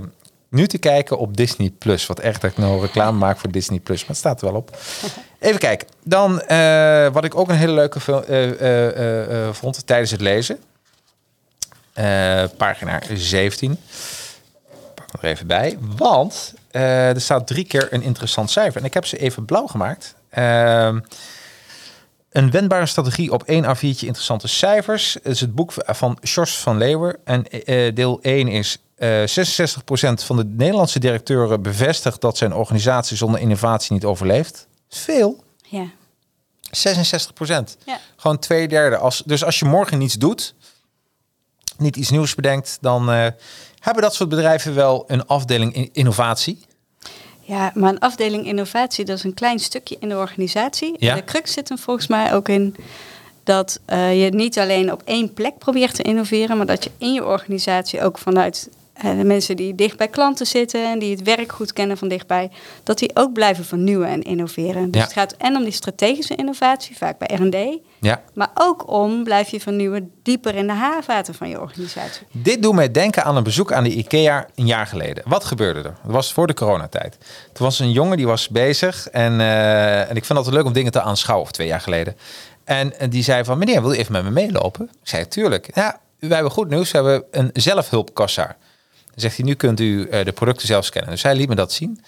nu te kijken op Disney Plus. Wat echt dat ik nou reclame maak voor Disney Plus, maar het staat er wel op. Even kijken. Dan eh, wat ik ook een hele leuke film vond tijdens het lezen. Pagina 17. Pak er even bij. Want er staat drie keer een interessant cijfer. En ik heb ze even blauw gemaakt. Een wendbare strategie op één A4'tje interessante cijfers. Het is het boek van Sjors van Leeuwen. En eh, deel 1 is eh 66% van de Nederlandse directeuren bevestigt dat zijn organisatie zonder innovatie niet overleeft. Veel. Ja. 66 Ja. Gewoon twee derde. Als, dus als je morgen niets doet, niet iets nieuws bedenkt, dan eh, hebben dat soort bedrijven wel een afdeling in innovatie. Ja, maar een afdeling innovatie, dat is een klein stukje in de organisatie. Ja. En de crux zit hem volgens mij ook in dat eh, je niet alleen op één plek probeert te innoveren, maar dat je in je organisatie ook vanuit de mensen die dicht bij klanten zitten en die het werk goed kennen van dichtbij, dat die ook blijven vernieuwen en innoveren. Dus Ja. het gaat en om die strategische innovatie, vaak bij R&D, Ja. maar ook om blijf je vernieuwen dieper in de haarvaten van je organisatie. Dit doet mij denken aan een bezoek aan de IKEA een jaar geleden. Wat gebeurde er? Dat was voor de coronatijd. Toen was een jongen die was bezig en, eh, en ik vind het altijd leuk om dingen te aanschouwen, of twee jaar geleden. En, en die zei van, meneer, wil je even met me meelopen? Ik zei, tuurlijk. Ja, wij hebben goed nieuws. We hebben een zelfhulpkassa. Dan zegt hij, nu kunt u eh, de producten zelf scannen. Dus hij liet me dat zien.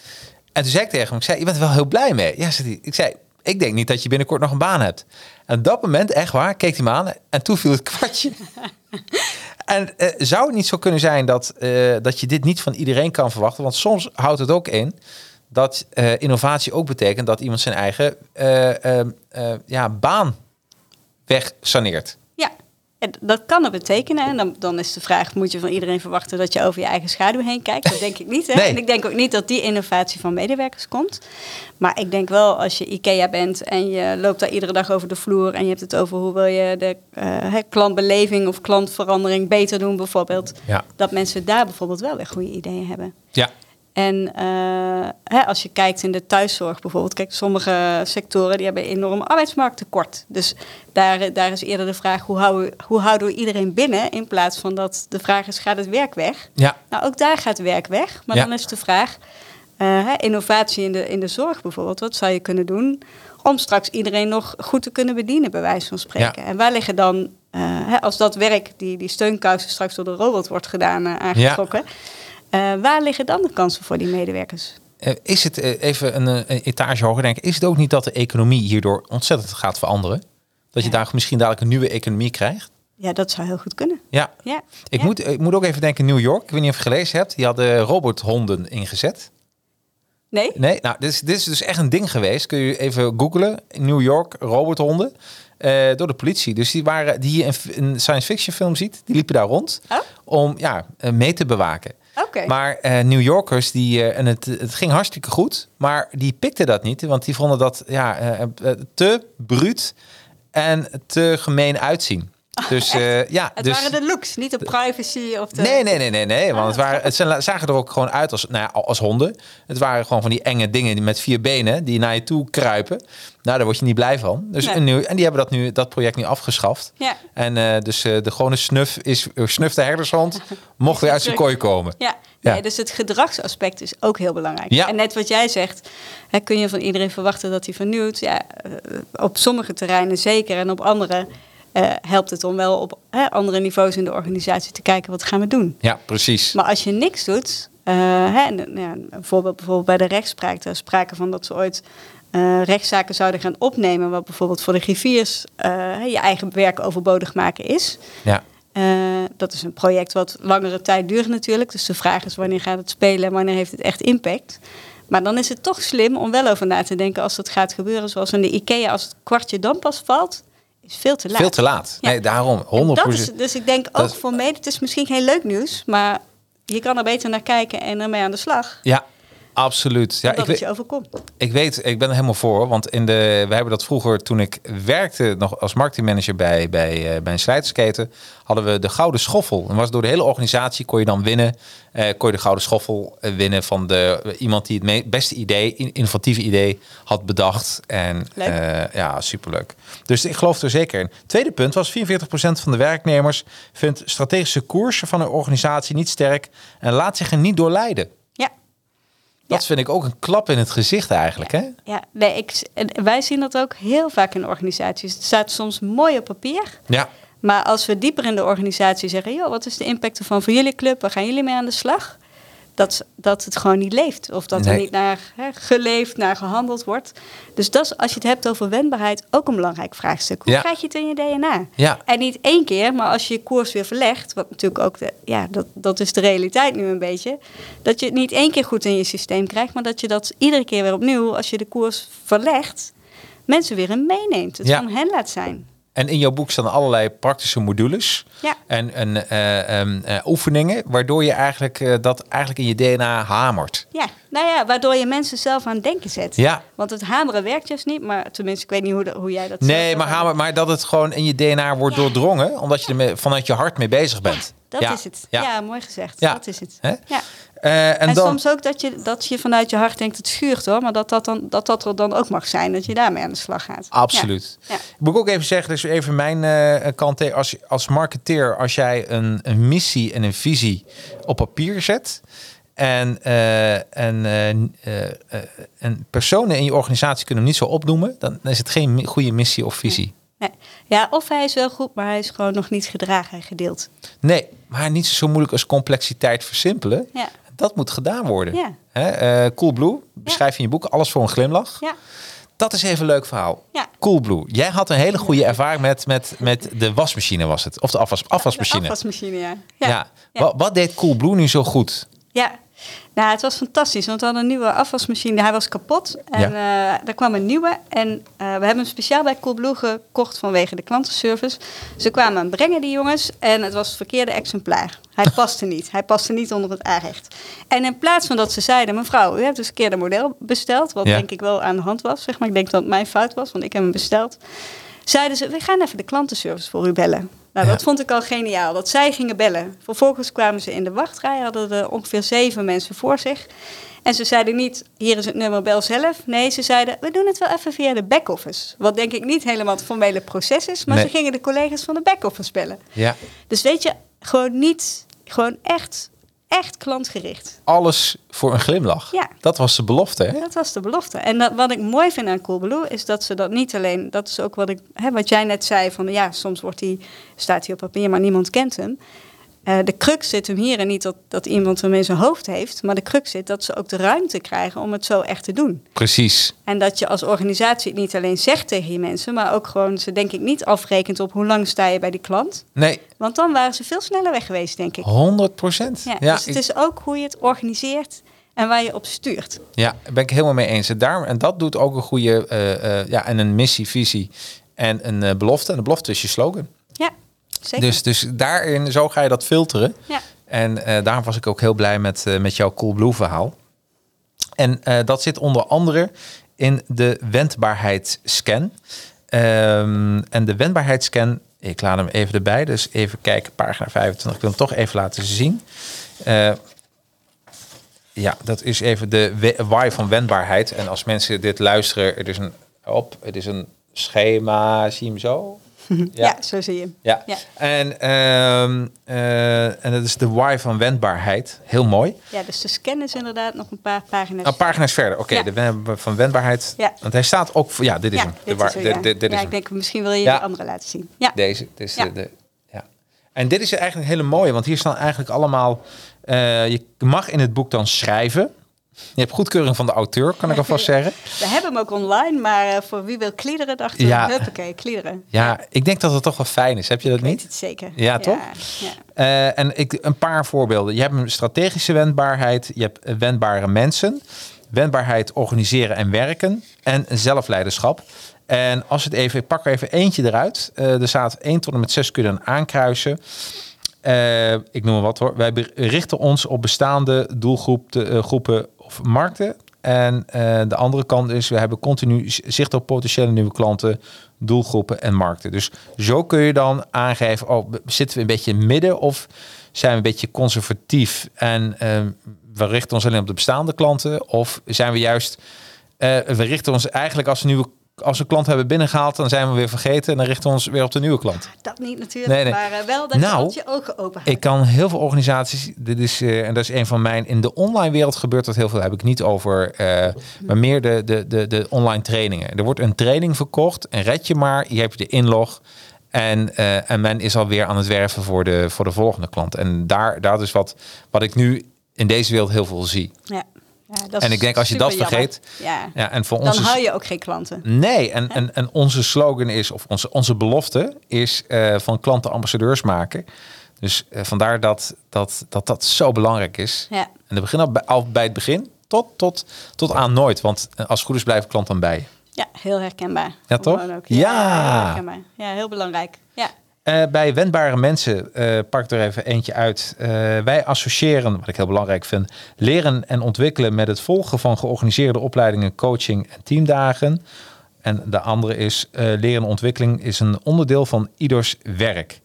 En toen zei ik tegen hem, ik zei, je bent er wel heel blij mee. Ja, zegt hij. Ik zei, ik denk niet dat je binnenkort nog een baan hebt. En op dat moment, echt waar, keek hij me aan en toen viel het kwartje. En eh, zou het niet zo kunnen zijn dat, eh, dat je dit niet van iedereen kan verwachten? Want soms houdt het ook in dat innovatie ook betekent dat iemand zijn eigen eh, eh, eh, ja, baan wegsaneert. En dat kan het betekenen. En dan, dan is de vraag, moet je van iedereen verwachten dat je over je eigen schaduw heen kijkt? Dat denk ik niet. Hè? Nee. En ik denk ook niet dat die innovatie van medewerkers komt. Maar ik denk wel, als je IKEA bent en je loopt daar iedere dag over de vloer... en je hebt het over hoe wil je de eh, klantbeleving of klantverandering beter doen bijvoorbeeld... Ja. dat mensen daar bijvoorbeeld wel weer goede ideeën hebben. Ja, En eh, hè, als je kijkt in de thuiszorg bijvoorbeeld, kijk, sommige sectoren die hebben enorm arbeidsmarkttekort. Dus daar, daar is eerder de vraag, hoe houden, we- hoe houden we iedereen binnen? In plaats van dat de vraag is, gaat het werk weg? ja, Nou, ook daar gaat werk weg. Maar Ja. dan is de vraag, eh, innovatie in de, in de zorg bijvoorbeeld, wat zou je kunnen doen om straks iedereen nog goed te kunnen bedienen, bij wijze van spreken? Ja. En waar liggen dan, eh, hè, als dat werk, die, die steunkousen straks door de robot wordt gedaan, aangetrokken, waar liggen dan de kansen voor die medewerkers? Eh, is het eh, even een, eh, een etage hoger denken? Is het ook niet dat de economie hierdoor ontzettend gaat veranderen? Dat je Ja. daar misschien dadelijk een nieuwe economie krijgt. Ja, dat zou heel goed kunnen. Ja. Ja. Ik, Ja. moet, ik moet ook even denken, New York. Ik weet niet of je gelezen hebt. Die hadden robothonden ingezet. Nee? Nee, nou, dit is, dit is dus echt een ding geweest. Kun je even googlen. New York, robothonden. eh, door de politie. Dus die waren, die je in science fiction film ziet, die liepen daar rond. Oh. Om ja, eh, mee te bewaken. Maar eh, New Yorkers, die, eh, en het, het ging hartstikke goed. Maar die pikten dat niet. Want die vonden dat ja, eh, te bruut en te gemeen uitzien. Dus eh, ja, Het dus, waren de looks, niet de privacy of de... Nee, nee, nee, nee, nee. Want het, waren, het zagen er ook gewoon uit als, nou ja, als honden. Het waren gewoon van die enge dingen die met vier benen die naar je toe kruipen. Nou, daar word je niet blij van. Dus Nee. en, nu, en die hebben dat, nu, dat project nu afgeschaft. Ja. En eh, dus eh, de gewone snuf is uh, snuf de herdershond mocht weer uit zijn kooi komen. Ja, Ja. Nee, dus het gedragsaspect is ook heel belangrijk. Ja. En net wat jij zegt, hè, kun je van iedereen verwachten dat hij vernieuwt. Ja, op sommige terreinen zeker en op andere eh, helpt het om wel op andere niveaus in de organisatie te kijken wat gaan we doen. Ja, precies. Maar als je niks doet, eh, hè, nou ja, een voorbeeld bijvoorbeeld bij de rechtspraak, daar is sprake van dat ze ooit eh, rechtszaken zouden gaan opnemen, wat bijvoorbeeld voor de griffiers je eigen werk overbodig maken is. Ja. Dat is een project wat langere tijd duurt natuurlijk. Dus de vraag is wanneer gaat het spelen en wanneer heeft het echt impact. Maar dan is het toch slim om wel over na te denken als dat gaat gebeuren. Zoals in de IKEA, als het kwartje dan pas valt, is veel te laat. Veel te laat. Ja. Nee, daarom. 100%. En dat is, dus ik denk ook is- voor mij, het is misschien geen leuk nieuws, maar je kan er beter naar kijken en ermee aan de slag. Ja, absoluut. Ja, ik weet, je overkomt. Ik weet, ik ben er helemaal voor. Want in de, we hebben dat vroeger, toen ik werkte nog als marketingmanager bij, bij, eh, bij een slijtersketen, hadden we de Gouden Schoffel. En was door de hele organisatie kon je dan winnen. eh, kon je de Gouden Schoffel eh, winnen van de, eh, iemand die het beste idee, in- innovatieve idee had bedacht. En eh, ja, superleuk. Dus ik geloof er zeker in. Tweede punt was 44% van de werknemers vindt strategische koersen van een organisatie niet sterk en laat zich er niet door leiden. Dat Ja. vind ik ook een klap in het gezicht eigenlijk, hè? Ja, nee, ik, wij zien dat ook heel vaak in organisaties. Het staat soms mooi op papier, Ja, Maar als we dieper in de organisatie zeggen, joh, wat is de impact ervan voor jullie club? Waar gaan jullie mee aan de slag? Dat, dat het gewoon niet leeft. Of dat er niet naar hè, geleefd, naar gehandeld wordt. Dus dat is, als je het hebt over wendbaarheid, ook een belangrijk vraagstuk. Hoe Ja. krijg je het in je DNA? Ja. En niet één keer, maar als je je koers weer verlegt, wat natuurlijk ook de, ja, dat, dat is de realiteit nu een beetje. Dat je het niet één keer goed in je systeem krijgt, maar dat je dat iedere keer weer opnieuw, als je de koers verlegt, mensen weer in meeneemt. Het Ja. van hen laat zijn. En in jouw boek staan allerlei praktische modules Ja. en, en eh, ehm, eh, oefeningen, waardoor je eigenlijk eh, dat eigenlijk in je DNA hamert. Ja, nou ja, waardoor je mensen zelf aan het denken zet. Ja. Want het hameren werkt juist niet, maar tenminste, ik weet niet hoe, de- hoe jij dat Nee, maar, hamer, maar dat het gewoon in je DNA wordt Ja. doordrongen, omdat je er me- vanuit je hart mee bezig bent. Dat is het. Ja. Mooi gezegd. Ja. Dat is het. Hè? Ja. Eh, en, En, dan, soms ook dat je, dat je vanuit je hart denkt, het schuurt hoor. Maar dat dat, dan, dat dat er dan ook mag zijn, dat je daarmee aan de slag gaat. Absoluut. Ja. Ik moet ook even zeggen, dus even mijn eh, kant tegen. Als, als marketeer, als jij een, een missie en een visie op papier zet. En, eh, en, eh, eh, eh, en personen in je organisatie kunnen hem niet zo opnoemen. Dan is het geen goede missie of visie. Ja. ja, of hij is wel goed, maar hij is gewoon nog niet gedragen en gedeeld. Nee, maar niet zo moeilijk als complexiteit versimpelen. Ja. Dat moet gedaan worden. Ja. Hè, eh, cool Blue, beschrijf in je boek alles voor een glimlach. Ja, Dat is even een leuk verhaal. Ja. Cool Blue. Jij had een hele goede ervaring met, met, met de wasmachine was het. Of de afwas, afwasmachine. De afwasmachine, ja. Ja. Wat, wat deed Cool Blue nu zo goed? Ja, nou, het was fantastisch, want we hadden een nieuwe afwasmachine. Hij was kapot en eh er kwam een nieuwe. En eh, we hebben hem speciaal bij Coolblue gekocht vanwege de klantenservice. Ze kwamen hem brengen, die jongens, en het was het verkeerde exemplaar. Hij paste niet. Hij paste niet onder het aanrecht. En in plaats van dat ze zeiden, mevrouw, u hebt dus een verkeerde model besteld, wat Ja. denk ik wel aan de hand was, zeg maar. Ik denk dat het mijn fout was, want ik heb hem besteld. Zeiden ze, we gaan even de klantenservice voor u bellen. Nou, Ja. dat vond ik al geniaal, dat zij gingen bellen. Vervolgens kwamen ze in de wachtrij, hadden er ongeveer zeven mensen voor zich. En ze zeiden niet, hier is het nummer, bel zelf. Nee, ze zeiden, we doen het wel even via de back-office. Wat denk ik niet helemaal het formele proces is, maar Nee. ze gingen de collega's van de back-office bellen. Ja. Dus weet je, gewoon niet, gewoon echt, echt klantgericht. Alles voor een glimlach. Ja. Dat was de belofte. Hè? Dat was de belofte. En dat, wat ik mooi vind aan Coolblue is dat ze dat niet alleen, dat is ook wat, ik, hè, wat jij net zei, van ja, soms wordt die, staat hij op papier, maar niemand kent hem. Eh, de crux zit hem hier en niet dat, dat iemand hem in zijn hoofd heeft, maar de crux zit dat ze ook de ruimte krijgen om het zo echt te doen. Precies. En dat je als organisatie het niet alleen zegt tegen je mensen, maar ook gewoon ze denk ik niet afrekent op hoe lang sta je bij die klant. Nee, Want dan waren ze veel sneller weg geweest, denk ik. 100 procent. Ja, Ja, dus het ik- is ook hoe je het organiseert en waar je op stuurt. Ja, daar ben ik helemaal mee eens. En, daar, en dat doet ook een goede, eh, eh, ja, en een missie, visie en een belofte. En de belofte is je slogan. Zeker. Dus, dus daarin, zo ga je dat filteren. ja. En eh daarom was ik ook heel blij met, eh, met jouw Coolblue verhaal. En eh, dat zit onder andere in de wendbaarheidsscan. Ehm, en de wendbaarheidsscan, ik laat hem even erbij. Dus even kijken, pagina 25. Ik wil hem toch even laten zien. Ja, dat is even de why van wendbaarheid. En als mensen dit luisteren, het is een, op, het is een schema, zie je hem zo? Ja. zo zie je. Ja. Ja. En, ehm, eh, en dat is de why van wendbaarheid. Heel mooi. Ja, dus de scan is inderdaad nog een paar pagina's. Een pagina's verder. Oké, Ja. de van wendbaarheid. Want hij staat ook voor. Ja, dit is hem. De dit waar- is de- ja. de- dit is ja, hem. ik denk misschien wil je de andere laten zien. Ja, Deze. Dit is Ja. de, de, ja. En dit is eigenlijk een hele mooie, want hier staan eigenlijk allemaal. eh, je mag in het boek dan schrijven. Je hebt goedkeuring van de auteur, kan ik alvast zeggen. we hebben hem ook online, maar eh, voor wie wil kliederen, dachten we, Ja. huppakee, kliederen. Ja, ik denk dat het toch wel fijn is. Heb je dat Ik niet? het zeker. Ja, toch? Ja. Eh, en ik, een paar voorbeelden. Je hebt een strategische wendbaarheid. Je hebt eh, wendbare mensen. Wendbaarheid organiseren en werken. En zelfleiderschap. En als het even, ik pak er even eentje eruit. Er staat 1 tot en met 6 kunnen aankruisen. Ik noem maar wat hoor. Wij richten ons op bestaande doelgroepen eh, markten. En eh, de andere kant is, we hebben continu zicht op potentiële nieuwe klanten, doelgroepen en markten. Dus zo kun je dan aangeven, oh, zitten we een beetje midden of zijn we een beetje conservatief en eh, we richten ons alleen op de bestaande klanten? Of zijn we juist, eh, we richten ons eigenlijk als we nieuwe als we een klant hebben binnengehaald, dan zijn we weer vergeten en dan richten we ons weer op de nieuwe klant. Dat niet natuurlijk, Nee, nee. maar eh, wel dat Nou, je ogen open houdt. Ik kan heel veel organisaties, dit is, eh, en dat is een van mijn, in de online wereld gebeurt dat heel veel, daar heb ik niet over, eh, maar meer de, de, de, de online trainingen. Er wordt een training verkocht en red je maar, je hebt de inlog en, en men is alweer aan het werven voor de, voor de volgende klant. En daar, dat is wat, wat ik nu in deze wereld heel veel zie. Ja. Ja, dat is En ik denk als je dat vergeet, ja. Ja, en voor dan ons is- hou je ook geen klanten. Nee, en, en, en onze slogan is, of onze, onze belofte is eh, van klanten ambassadeurs maken. Dus eh, vandaar dat dat, dat dat zo belangrijk is. Ja. En dat begint al bij, al bij het begin tot, tot, tot aan nooit. Want eh, als het goed is blijven klant dan bij. je. Ja, heel herkenbaar. Ja, toch? Ja. heel herkenbaar. Ja, heel belangrijk. Ja. Eh, bij wendbare mensen, eh, pak er even eentje uit. Eh, wij associëren, wat ik heel belangrijk vind, leren en ontwikkelen met het volgen van georganiseerde opleidingen, coaching en teamdagen. En de andere is leren en ontwikkeling is een onderdeel van ieders werk.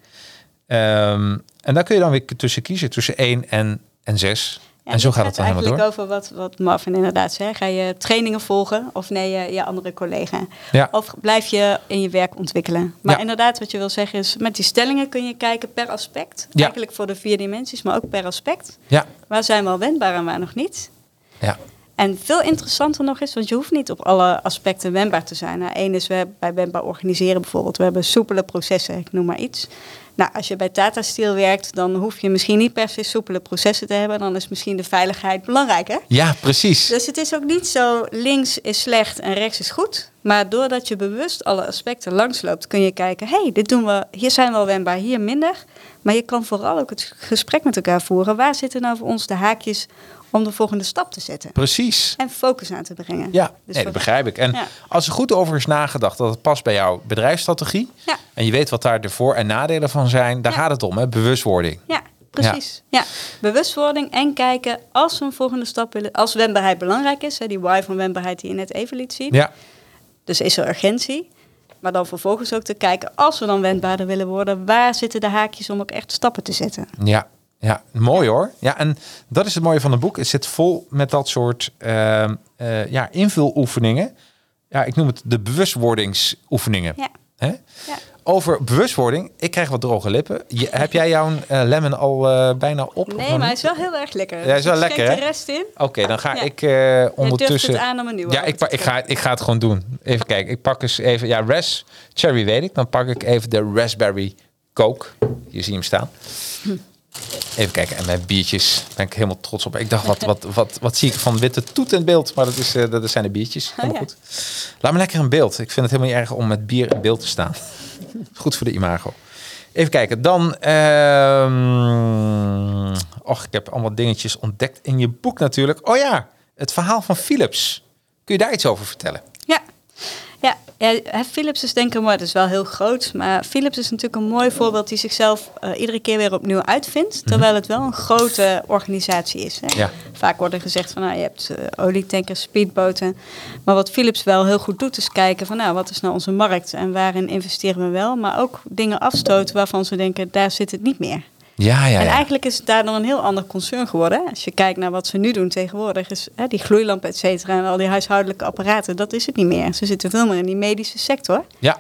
Ehm, en daar kun je dan weer tussen kiezen, tussen 1 en, en 6. En zo gaat het dan helemaal eigenlijk door. over wat, wat Marvin inderdaad zei. Ga je trainingen volgen of nee, je, je andere collega? Ja. Of blijf je in je werk ontwikkelen? Maar Ja. inderdaad, wat je wil zeggen is, met die stellingen kun je kijken per aspect. Ja. Eigenlijk voor de vier dimensies, maar ook per aspect. Ja, Waar zijn we al wendbaar en waar nog niet? ja. En veel interessanter nog is, want je hoeft niet op alle aspecten wendbaar te zijn. Nou, Eén is we bij wendbaar organiseren bijvoorbeeld. We hebben soepele processen, ik noem maar iets. Nou, als je bij Tata Steel werkt, dan hoef je misschien niet per se soepele processen te hebben. Dan is misschien de veiligheid belangrijker. ja, precies. Dus het is ook niet zo links is slecht en rechts is goed. Maar doordat je bewust alle aspecten langsloopt, kun je kijken: hé, hey, dit doen we, hier zijn we al wendbaar, hier minder. Maar je kan vooral ook het gesprek met elkaar voeren. Waar zitten nou voor ons de haakjes om de volgende stap te zetten? Precies. En focus aan te brengen. Ja, Dus nee, dat begrijp ik. En Ja. als er goed over is nagedacht dat het past bij jouw bedrijfsstrategie. Ja. En je weet wat daar de voor- en nadelen van zijn. Daar Ja. gaat het om, hè? bewustwording. Ja, precies. Ja. bewustwording en kijken als we een volgende stap willen. Als wendbaarheid belangrijk is, hè, die why van wendbaarheid die je net even liet zien. Ja, Dus is er urgentie. Maar dan vervolgens ook te kijken, als we dan wendbaarder willen worden, waar zitten de haakjes om ook echt stappen te zetten? ja, ja, mooi hoor. Ja, en dat is het mooie van het boek. Het zit vol met dat soort eh, ja, invuloefeningen. Ja, ik noem het de bewustwordingsoefeningen. Ja. Hè? Ja. Over bewustwording, ik krijg wat droge lippen. Je, heb jij jouw eh, lemon al eh, bijna op? Nee, maar hij is wel heel erg lekker. hij is wel Dus lekker, hè? de rest in. Oké, dan ga Ja. ik ondertussen... het aan om een nieuwe Ja, ik, ik, ga, ik ga het gewoon doen. Even kijken, ik pak eens even... Ja, ras cherry weet ik. Dan pak ik even de raspberry coke. Je ziet hem staan. Even kijken, en mijn biertjes, daar ben ik helemaal trots op. Ik dacht, wat, wat, wat, wat zie ik van witte toet in beeld? Maar dat, is, eh, dat zijn de biertjes. Helemaal ja. goed. Laat me lekker in beeld. Ik vind het helemaal niet erg om met bier in beeld te staan. Goed voor de imago. Even kijken, dan... ehm och, ik heb allemaal dingetjes ontdekt in je boek natuurlijk. Oh ja, het verhaal van Philips. Kun je daar iets over vertellen? Ja. Ja, Philips is denk ik mooi, dat is wel heel groot. Maar Philips is natuurlijk een mooi voorbeeld die zichzelf eh, iedere keer weer opnieuw uitvindt. Terwijl het wel een grote organisatie is. Hè. Mhm. Ja. Vaak wordt er gezegd van nou, je hebt eh, olietankers, speedboten. Maar wat Philips wel heel goed doet is kijken van nou, wat is nou onze markt en waarin investeren we wel. Maar ook dingen afstoten waarvan ze denken, daar zit het niet meer. Ja, ja, En eigenlijk is het daardoor een heel ander concern geworden. hè. Als je kijkt naar wat ze nu doen tegenwoordig, is hè, die gloeilampen, et cetera, en al die huishoudelijke apparaten, dat is het niet meer. Ze zitten veel meer in die medische sector. Ja,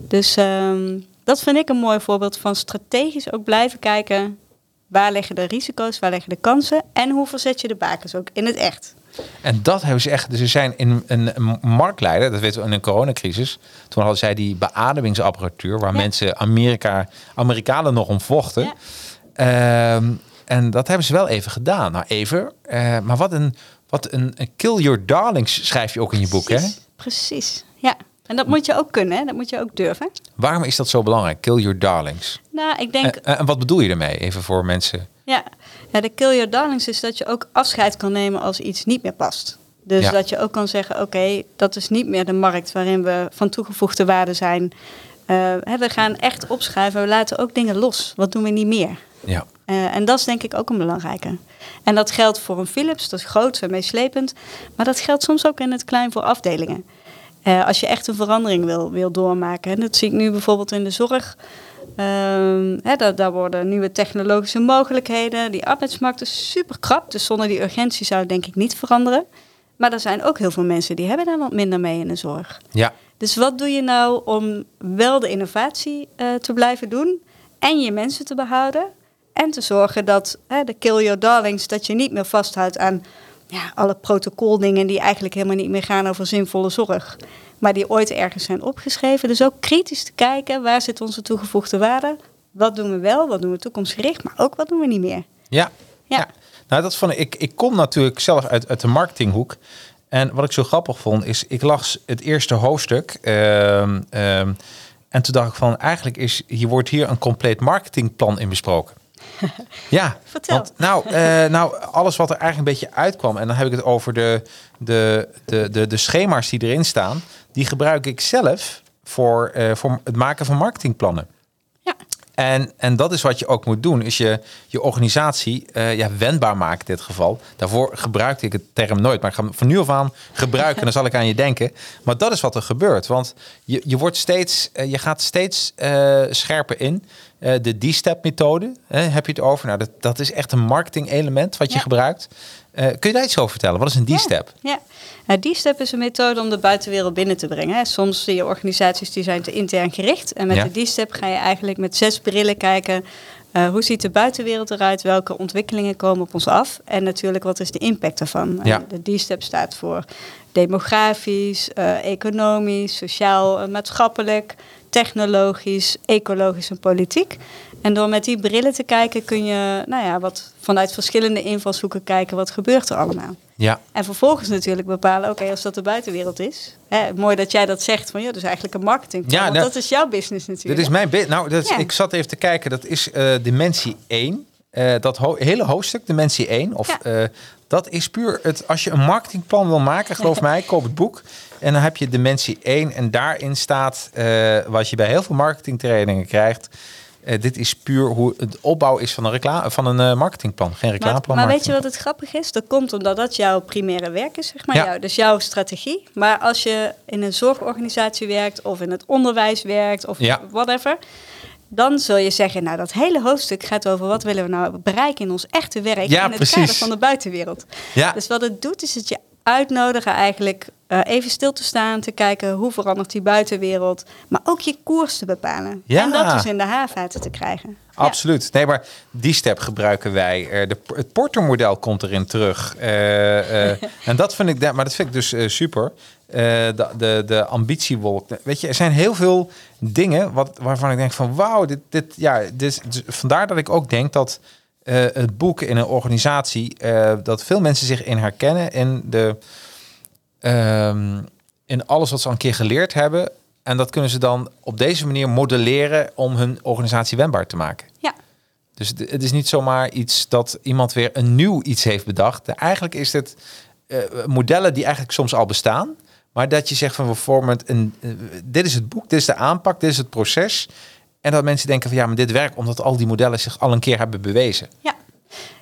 Dus ehm, dat vind ik een mooi voorbeeld van strategisch ook blijven kijken. Waar liggen de risico's, waar liggen de kansen en hoe verzet je de bakens ook in het echt. En dat hebben ze echt. Dus ze zijn in een, een marktleider, dat weten we in een coronacrisis. Toen hadden zij die beademingsapparatuur, waar Ja. mensen Amerika, Amerikanen nog om vochten. Ja. Ehm, en dat hebben ze wel even gedaan. Nou, even. eh, maar wat een, wat een, een kill your darlings schrijf je ook in je boek, hè? Precies, Precies, ja. En dat moet je ook kunnen, hè? dat moet je ook durven. Waarom is dat zo belangrijk? Kill your darlings. Nou, ik denk, En, en wat bedoel je ermee? Even voor mensen. Ja. ja, de kill your darlings is dat je ook afscheid kan nemen als iets niet meer past. Dus Ja. dat je ook kan zeggen, oké, dat is niet meer de markt waarin we van toegevoegde waarde zijn. Eh, we gaan echt opschuiven, we laten ook dingen los. Wat doen we niet meer? Ja. Eh, en dat is denk ik ook een belangrijke. En dat geldt voor een Philips, dat is groot en meeslepend. Maar dat geldt soms ook in het klein voor afdelingen. Eh, als je echt een verandering wil, wil doormaken. En dat zie ik nu bijvoorbeeld in de zorg. Ehm, daar, daar worden nieuwe technologische mogelijkheden. Die arbeidsmarkt is super krap. Dus zonder die urgentie zou het denk ik niet veranderen. Maar er zijn ook heel veel mensen die hebben daar wat minder mee in de zorg. Ja. Dus wat doe je nou om wel de innovatie eh, te blijven doen en je mensen te behouden en te zorgen dat hè, de kill your darlings, dat je niet meer vasthoudt aan ja, alle protocoldingen die eigenlijk helemaal niet meer gaan over zinvolle zorg, maar die ooit ergens zijn opgeschreven. Dus ook kritisch te kijken, waar zit onze toegevoegde waarde? Wat doen we wel, wat doen we toekomstgericht, maar ook wat doen we niet meer? Ja. Ja. ja. Nou, dat vond ik, ik. Ik kom natuurlijk zelf uit, uit de marketinghoek. En wat ik zo grappig vond, is ik las het eerste hoofdstuk. ehm, en toen dacht ik van, eigenlijk is hier wordt hier een compleet marketingplan in besproken. Ja, Vertel. Want, nou, eh, nou, alles wat er eigenlijk een beetje uitkwam, en dan heb ik het over de, de, de, de, de schema's die erin staan, die gebruik ik zelf voor, eh, voor het maken van marketingplannen. En, en dat is wat je ook moet doen, is je, je organisatie eh, ja, wendbaar maken in dit geval. Daarvoor gebruikte ik het term nooit, maar ik ga hem van nu af aan gebruiken en dan zal ik aan je denken. Maar dat is wat er gebeurt, want je, je, wordt steeds, eh, je gaat steeds eh, scherper in. De D-step methode, heb je het over? Nou, dat, dat is echt een marketing element wat je Ja. gebruikt. Eh, kun je daar iets over vertellen? Wat is een D-step? Ja, nou, die step is een methode om de buitenwereld binnen te brengen. Soms zie je organisaties die zijn te intern gericht. En met Ja. de die step ga je eigenlijk met zes brillen kijken. eh, hoe ziet de buitenwereld eruit? Welke ontwikkelingen komen op ons af? En natuurlijk, wat is de impact daarvan? Ja. En de D-step staat voor demografisch, eh, economisch, sociaal, eh, maatschappelijk, technologisch, ecologisch en politiek. En door met die brillen te kijken kun je nou ja, wat vanuit verschillende invalshoeken kijken wat gebeurt er allemaal. Ja, En vervolgens natuurlijk bepalen, oké, als dat de buitenwereld is. Hè, mooi dat jij dat zegt, van ja, dat is eigenlijk een marketingplan. Ja, want nou, dat is jouw business natuurlijk. Dit is mijn. Nou, dat Ja. ik zat even te kijken. Dat is eh, dimensie 1. Eh, dat ho- hele hoofdstuk, dimensie 1. Of, Ja. eh, dat is puur het. Als je een marketingplan wil maken, geloof mij, koop het boek. En dan heb je dimensie 1. En daarin staat wat je bij heel veel marketingtrainingen krijgt. Eh, dit is puur hoe het opbouw is van een, reclame, van een eh, marketingplan. Geen reclameplan. maar weet je wat het grappig is? Dat komt omdat dat jouw primaire werk is, zeg maar. Ja. Jou, dus jouw strategie. Maar als je in een zorgorganisatie werkt of in het onderwijs werkt of Ja. whatever... dan zul je zeggen, nou dat hele hoofdstuk gaat over wat willen we nou bereiken in ons echte werk Ja, in het precies. kader van de buitenwereld. Ja. Dus wat het doet is het je uitnodigen eigenlijk eh, even stil te staan, te kijken hoe verandert die buitenwereld, maar ook je koers te bepalen. Ja. En dat dus in de haarvaten te krijgen. Ja. Absoluut. Nee, maar die step gebruiken wij. Eh, de, het Porter-model komt erin terug. Eh, en dat vind ik, maar dat vind ik dus super. De, de, de ambitiewolk. Weet je, er zijn heel veel dingen wat, waarvan ik denk van wauw, dit, dit, ja, dit, dus vandaar dat ik ook denk dat eh, het boek in een organisatie eh, dat veel mensen zich in herkennen in de ehm, in alles wat ze al een keer geleerd hebben. En dat kunnen ze dan op deze manier modelleren om hun organisatie wendbaar te maken. Ja. Dus het, is niet zomaar iets dat iemand weer een nieuw iets heeft bedacht. Eigenlijk is het eh, modellen die eigenlijk soms al bestaan. Maar dat je zegt van we vormen een. dit is het boek, dit is de aanpak, dit is het proces. En dat mensen denken van ja, maar dit werkt omdat al die modellen zich al een keer hebben bewezen. Ja,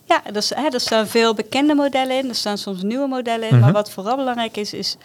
ja dus, hè, er staan veel bekende modellen in, er staan soms nieuwe modellen in. Mhm. Maar wat vooral belangrijk is, is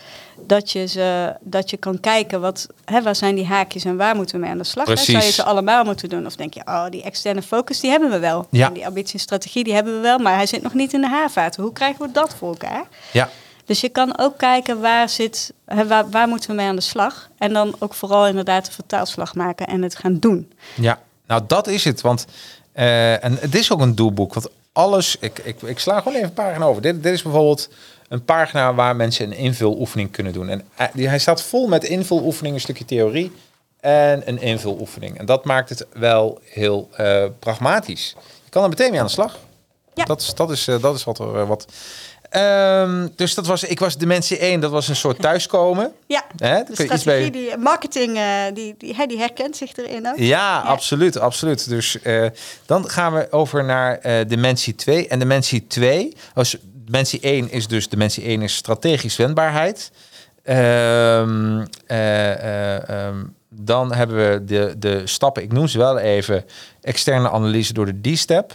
dat je, ze, dat je kan kijken wat, hè, waar zijn die haakjes en waar moeten we mee aan de slag. Hè? Precies. Zou je ze allemaal moeten doen? Of denk je, oh, die externe focus die hebben we wel. Ja. En die ambitie en strategie die hebben we wel, maar hij zit nog niet in de haarvaten. Hoe krijgen we dat voor elkaar? Ja, Dus je kan ook kijken waar, zit, waar, waar moeten we mee aan de slag. En dan ook vooral inderdaad de vertaalslag maken en het gaan doen. ja. nou dat is het. Want eh, en het is ook een doelboek. Want alles, ik, ik, ik sla gewoon even een pagina over. Dit, dit is bijvoorbeeld een pagina waar mensen een invuloefening kunnen doen. En hij- die- hij staat vol met invuloefeningen, een stukje theorie en een invuloefening. En dat maakt het wel heel eh, pragmatisch. Je kan er meteen mee aan de slag. Ja. Dat, is, dat, is, eh, dat is wat er eh, wat. Ehm, dus dat was, ik was Dimensie 1, dat was een soort thuiskomen. Ja, Hè? de iets bij- strategie, die marketing, eh, die, die, die herkent zich erin ook. Ja, absoluut, absoluut. Dus eh, dan gaan we over naar eh, dimensie 2. En dimensie 2, als dimensie 1 is dus dimensie 1 is strategisch wendbaarheid. Ehm, eh, eh, ehm, dan hebben we de, de stappen, ik noem ze wel even, externe analyse door de D-step.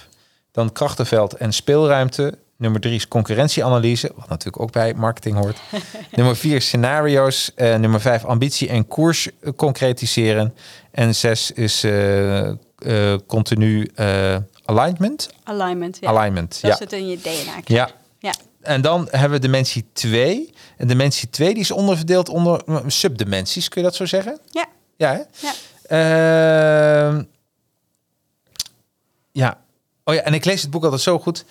Dan krachtenveld en speelruimte. Nummer drie is concurrentieanalyse, wat natuurlijk ook bij marketing hoort. nummer vier scenario's. Eh, nummer vijf ambitie en koers eh, concretiseren. En zes is eh, continu alignment. Alignment, ja. Alignment, Dat ja. zit in je DNA. Ja. Ja. En dan hebben we dimensie 2. En dimensie 2 die is onderverdeeld onder eh, subdimensies, kun je dat zo zeggen? Ja. Ja, hè? Ja. Ehm, ja. Oh ja, en ik lees het boek altijd zo goed.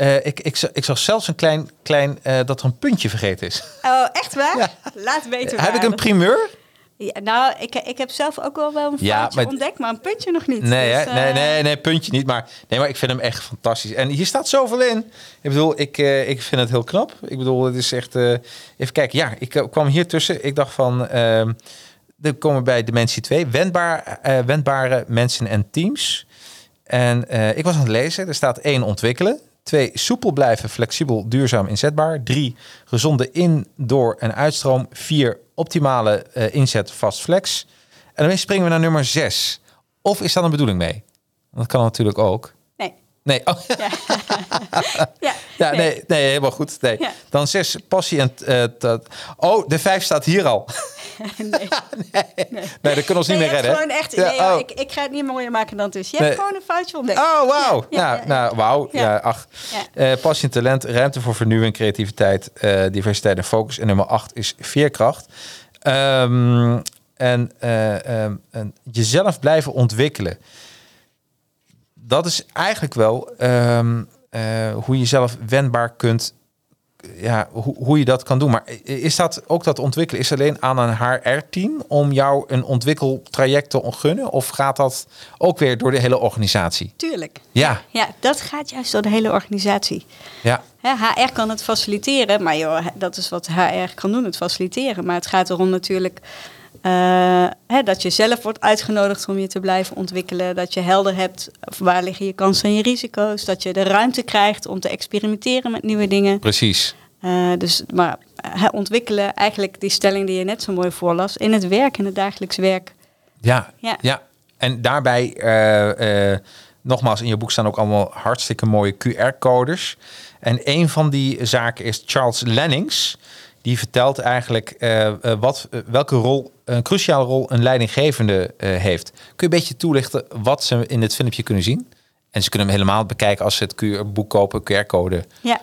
Eh, ik, ik, zag- ik zag zelfs een klein, klein eh, dat er een puntje vergeten is. Oh, echt waar? Ja. Laat weten Heb ik een primeur? Ja, nou, ik, ik heb zelf ook wel wel een Ja, maar- ontdekt, maar een puntje nog niet. Nee, Dus, nee, eh, nee, nee, puntje niet. Maar, nee, maar ik vind hem echt fantastisch. En hier staat zoveel in. Ik bedoel, ik, ik vind het heel knap. Ik bedoel, het is echt... even kijken. Ja, ik kwam hier tussen. Ik dacht van... ehm dan komen we bij dimensie 2. Wendbaar, wendbare mensen en teams. En ik was aan het lezen. Er staat één ontwikkelen. Twee, soepel blijven, flexibel, duurzaam, inzetbaar. Drie, gezonde in, door en uitstroom. Vier, optimale eh, inzet, vast flex. En dan springen we naar nummer zes. Of is daar een bedoeling mee? Dat kan natuurlijk ook. Nee. Nee, oh, Ja, ja, nee. nee, helemaal goed. Nee. Ja. Dan zes, passie en... eh, oh, de vijf staat hier al. nee. Nee, dat kunnen we ons niet Nee, meer redden. gewoon echt... Ja, nee, oh. ik, ik ga het niet mooier maken dan het is. Je Nee. hebt gewoon een foutje ontdekt. Oh, wauw. Nou, nou, wauw. Ja. Ach. Eh, passie en talent, ruimte voor vernieuwing, creativiteit, eh, diversiteit en focus. En nummer acht is veerkracht. Ehm, en, eh, ehm, en jezelf blijven ontwikkelen. Dat is eigenlijk wel eh, hoe je jezelf wendbaar kunt ja, hoe, hoe je dat kan doen. Maar is dat ook dat ontwikkelen? Is alleen aan een HR-team om jou een ontwikkeltraject te gunnen? Of gaat dat ook weer door de hele organisatie? Tuurlijk. Ja, Ja, dat gaat juist door de hele organisatie. ja, HR kan het faciliteren, maar joh, dat is wat HR kan doen, het faciliteren. Maar het gaat erom natuurlijk eh, hè, dat je zelf wordt uitgenodigd om je te blijven ontwikkelen. Dat je helder hebt waar liggen je kansen en je risico's. Dat je de ruimte krijgt om te experimenteren met nieuwe dingen. precies. Eh, dus, maar ontwikkelen, eigenlijk die stelling die je net zo mooi voorlas, in het werk, in het dagelijks werk. Ja, ja. Ja. En daarbij, eh, nogmaals, in je boek staan ook allemaal hartstikke mooie QR-codes. En een van die zaken is Charles Lennings. Die vertelt eigenlijk eh, eh, wat, eh, welke rol, een cruciale rol een leidinggevende heeft. Kun je een beetje toelichten wat ze in dit filmpje kunnen zien? En ze kunnen hem helemaal bekijken als ze het QR boek kopen, QR-code. Ja.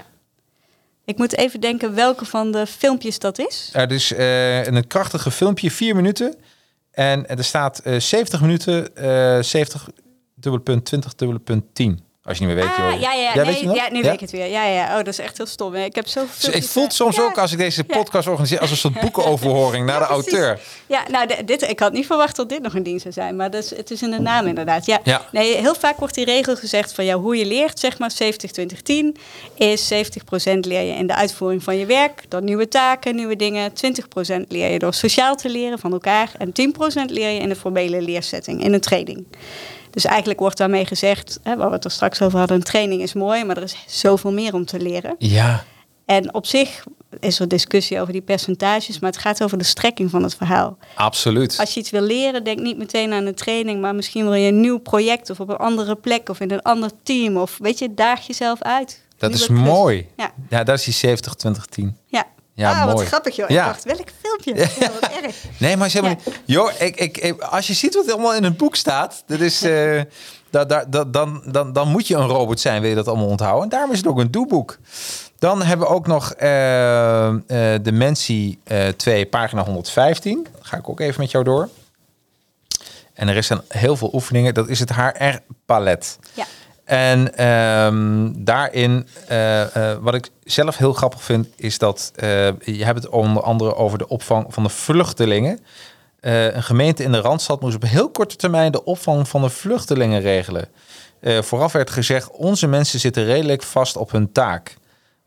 Ik moet even denken welke van de filmpjes dat is. Er is een krachtige filmpje, vier minuten. En er staat eh 70 minuten, eh 70 dubbele punt 20 dubbele punt 10. Als je niet meer weet, ah, joh. ja, ja, weet nee, je nog? ja, nu weet ik het weer. Ja, ja. Oh, dat is echt heel stom. hè. Ik heb zoveel. Dus ik voel het soms ja. ook als ik deze Ja. podcast organiseer als een soort boekenoverhoring naar de Ja, auteur. Ja, nou, dit, ik had niet verwacht dat dit nog een dienst zou zijn, maar dat is, het is in de naam inderdaad. Ja. Ja. Nee, heel vaak wordt die regel gezegd van ja, hoe je leert, zeg maar 70-20-10, is 70% leer je in de uitvoering van je werk, door nieuwe taken, nieuwe dingen. 20% leer je door sociaal te leren van elkaar en 10% leer je in de formele leersetting, in een training. Dus eigenlijk wordt daarmee gezegd, hè, waar we het er straks over hadden, een training is mooi, maar er is zoveel meer om te leren. Ja, En op zich is er discussie over die percentages, maar het gaat over de strekking van het verhaal. absoluut. Als je iets wil leren, denk niet meteen aan een training, maar misschien wil je een nieuw project of op een andere plek of in een ander team. Of weet je, daag jezelf uit. Dat Nieuwe is klus. mooi. Ja, Ja, dat is die 70, 20, 10. ja. Ja, ah, mooi. wat grappig joh. Ja. Ik dacht, welk filmpje? Ja, wat erg. Nee, maar zeg maar Ja. Joh, ik, ik, ik- als je ziet wat er allemaal in het boek staat, dat is, eh, dat, dat, dat, dan, dan, dan moet je een robot zijn, wil je dat allemaal onthouden. En daarom is het ook een doeboek. Dan hebben we ook nog eh, eh, de Mensie eh 2, pagina 115. Dat ga ik ook even met jou door. En er zijn heel veel oefeningen. Dat is het HR-palet. Ja. En ehm, daarin, eh, eh, wat ik zelf heel grappig vind, is dat eh, je hebt het onder andere over de opvang van de vluchtelingen. Een gemeente in de Randstad moest op heel korte termijn de opvang van de vluchtelingen regelen. Vooraf werd gezegd, onze mensen zitten redelijk vast op hun taak.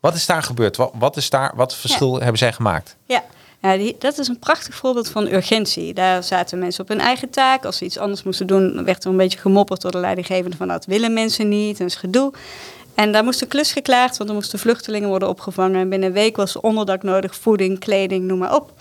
Wat is daar gebeurd? Wat, wat, is daar, wat verschil hebben zij gemaakt? Ja, ja die, dat is een prachtig voorbeeld van urgentie. Daar zaten mensen op hun eigen taak. Als ze iets anders moesten doen, werd er een beetje gemopperd door de leidinggevende van dat willen mensen niet, dat is gedoe. En daar moest een klus geklaagd, want er moesten vluchtelingen worden opgevangen. En binnen een week was er onderdak nodig, voeding, kleding, noem maar op.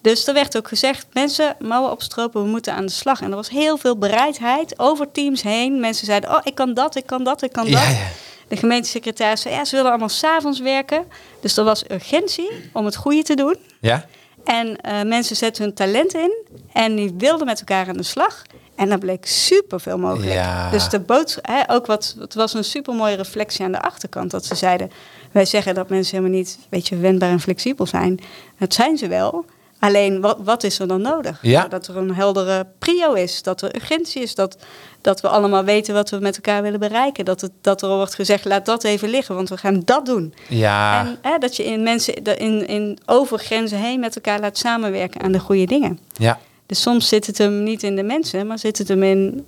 Dus er werd ook gezegd, mensen, mouwen opstropen, we moeten aan de slag. En er was heel veel bereidheid over teams heen. Mensen zeiden, oh, ik kan dat, ik kan dat, ik kan dat. Ja, ja. De gemeentesecretaris zei, ja, ze willen allemaal s'avonds werken. Dus er was urgentie om het goede te doen. Ja? En eh, mensen zetten hun talent in en die wilden met elkaar aan de slag. En daar bleek superveel mogelijk. Ja. Dus de boodschap, hè, ook wat, het was een supermooie reflectie aan de achterkant. Dat ze zeiden, wij zeggen dat mensen helemaal niet, weet je, wendbaar en flexibel zijn. Dat zijn ze wel. Alleen, wat, wat is er dan nodig? Ja. Nou, dat er een heldere prio is, dat er urgentie is, dat, dat we allemaal weten wat we met elkaar willen bereiken. Dat, het, dat er wordt gezegd, laat dat even liggen, want we gaan dat doen. Ja. En hè, dat je in mensen in, in over grenzen heen met elkaar laat samenwerken aan de goede dingen. ja. Dus soms zit het hem niet in de mensen, maar zit het hem in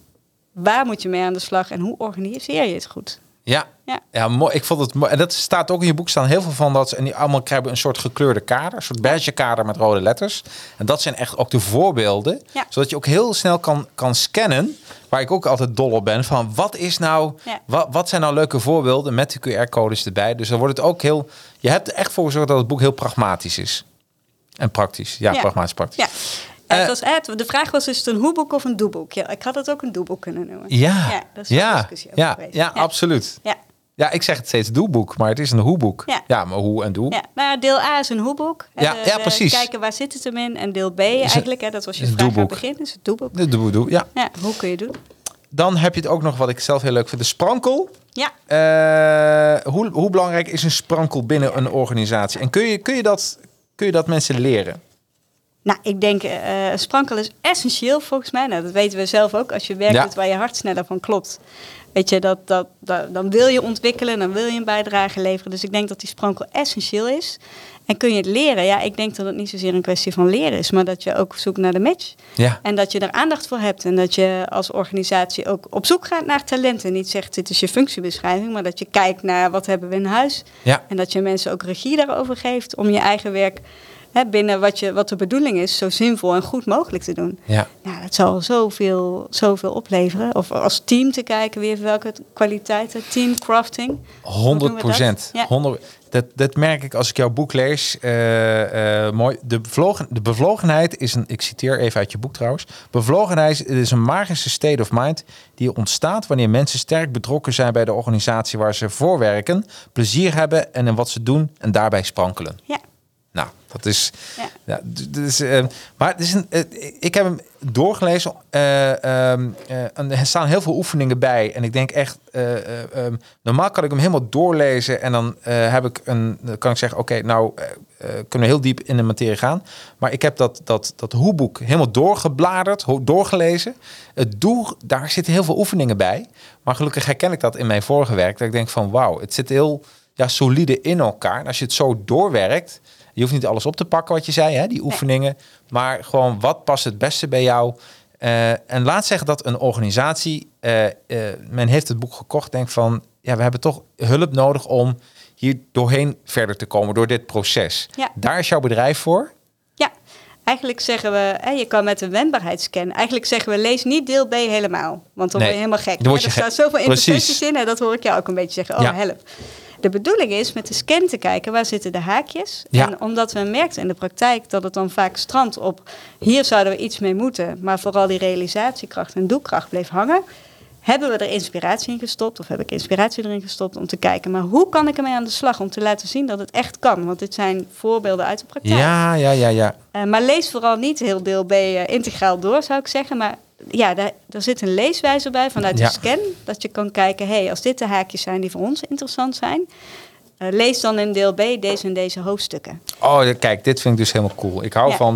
waar moet je mee aan de slag en hoe organiseer je het goed. Ja. Ja. Ja, mooi. Ik vond het mooi. En dat staat ook in je boek staan heel veel van dat. En die allemaal krijgen een soort gekleurde kader, een soort beige kader met rode letters. En dat zijn echt ook de voorbeelden, Ja. zodat je ook heel snel kan, kan scannen. Waar ik ook altijd dol op ben. Van wat is nou, Ja. wat, wat zijn nou leuke voorbeelden met de QR-codes erbij. Dus dan wordt het ook heel. Je hebt er echt voor gezorgd dat het boek heel pragmatisch is. En praktisch. Ja, Ja. pragmatisch praktisch. Ja. Eh, het was, het, de vraag was, is het een hoeboek of een doeboek? Ja, ik had het ook een doeboek kunnen noemen. Ja, Ja, dat is ja, discussie over ja, geweest. ja, Ja. absoluut. Ja. Ja, ik zeg het steeds doeboek, maar het is een hoeboek. Ja. maar hoe en doe. Ja, nou ja, deel A is een hoeboek. Ja, de- ja, precies. Kijken waar zit het hem in. En deel B eigenlijk, hè, dat was je vraag aan het doeboek. begin, is het doeboek. De doe, doe, ja. Ja, hoe kun je doen? Dan heb je het ook nog wat ik zelf heel leuk vind. De sprankel. Ja, Eh, hoe, hoe belangrijk is een sprankel binnen een organisatie? En kun je, kun je, dat, kun je dat mensen leren? Nou, ik denk, eh een sprankel is essentieel volgens mij. Nou, dat weten we zelf ook. Als je werk Ja. waar je hart sneller van klopt. Weet je, dat, dat, dat, dan wil je ontwikkelen, dan wil je een bijdrage leveren. Dus ik denk dat die sprankel essentieel is. En kun je het leren? Ja, ik denk dat het niet zozeer een kwestie van leren is, maar dat je ook zoekt naar de match. Ja. En dat je er aandacht voor hebt. En dat je als organisatie ook op zoek gaat naar talenten. Niet zegt, dit is je functiebeschrijving, maar dat je kijkt naar wat hebben we in huis. Ja. En dat je mensen ook regie daarover geeft om je eigen werk hè, binnen wat, je, wat de bedoeling is, zo zinvol en goed mogelijk te doen. Ja. Nou, dat zal zoveel, zoveel opleveren. Of als team te kijken weer welke kwaliteiten, teamcrafting. Hoe doen 100 we dat? procent. Ja. 100 Dat, dat merk ik als ik jouw boek lees. Eh, eh, mooi. De, bevlogen, de bevlogenheid is een, ik citeer even uit je boek trouwens. Bevlogenheid is een magische state of mind die ontstaat wanneer mensen sterk betrokken zijn bij de organisatie waar ze voor werken, plezier hebben en in wat ze doen en daarbij sprankelen. Ja, Nou, dat is. Ja. Ja. dus, maar het is een, ik heb hem doorgelezen. eh, ehm, eh, er staan heel veel oefeningen bij. En ik denk echt, eh, eh, ehm, normaal kan ik hem helemaal doorlezen. En dan heb ik een, kan ik zeggen, oké, nou kunnen we heel diep in de materie gaan. Maar ik heb dat, dat, dat hoeboek helemaal doorgebladerd, doorgelezen. Het doel, daar zitten heel veel oefeningen bij. Maar gelukkig herken ik dat in mijn vorige werk. Dat ik denk van, wauw, het zit heel ja, solide in elkaar. En als je het zo doorwerkt, je hoeft niet alles op te pakken wat je zei, hè, die oefeningen. Maar gewoon wat past het beste bij jou. Eh, en laat zeggen dat een organisatie, eh, eh, men heeft het boek gekocht, denkt van, ja, we hebben toch hulp nodig om hier doorheen verder te komen door dit proces. Ja. Daar is jouw bedrijf voor. Ja, eigenlijk zeggen we, hè, je kan met een wendbaarheidsscan, eigenlijk zeggen we lees niet deel B helemaal. Want dan Nee, word je helemaal gek. dan word Hè, je er gek. staan zoveel interventies in en dat hoor ik jou ook een beetje zeggen. Oh, Ja. help. De bedoeling is met de scan te kijken waar zitten de haakjes. Ja. En omdat we merkten in de praktijk dat het dan vaak strandt op hier zouden we iets mee moeten, maar vooral die realisatiekracht en doelkracht bleef hangen. Hebben we er inspiratie in gestopt, of heb ik inspiratie erin gestopt om te kijken, maar hoe kan ik ermee aan de slag om te laten zien dat het echt kan? Want dit zijn voorbeelden uit de praktijk. Ja, ja, ja, ja. Eh, maar lees vooral niet heel deel B eh, integraal door, zou ik zeggen. Maar ja, daar, daar zit een leeswijzer bij vanuit Ja. de scan. Dat je kan kijken, hey, als dit de haakjes zijn die voor ons interessant zijn... eh, lees dan in deel B deze en deze hoofdstukken. Oh, kijk, dit vind ik dus helemaal cool. Ik hou Ja. van,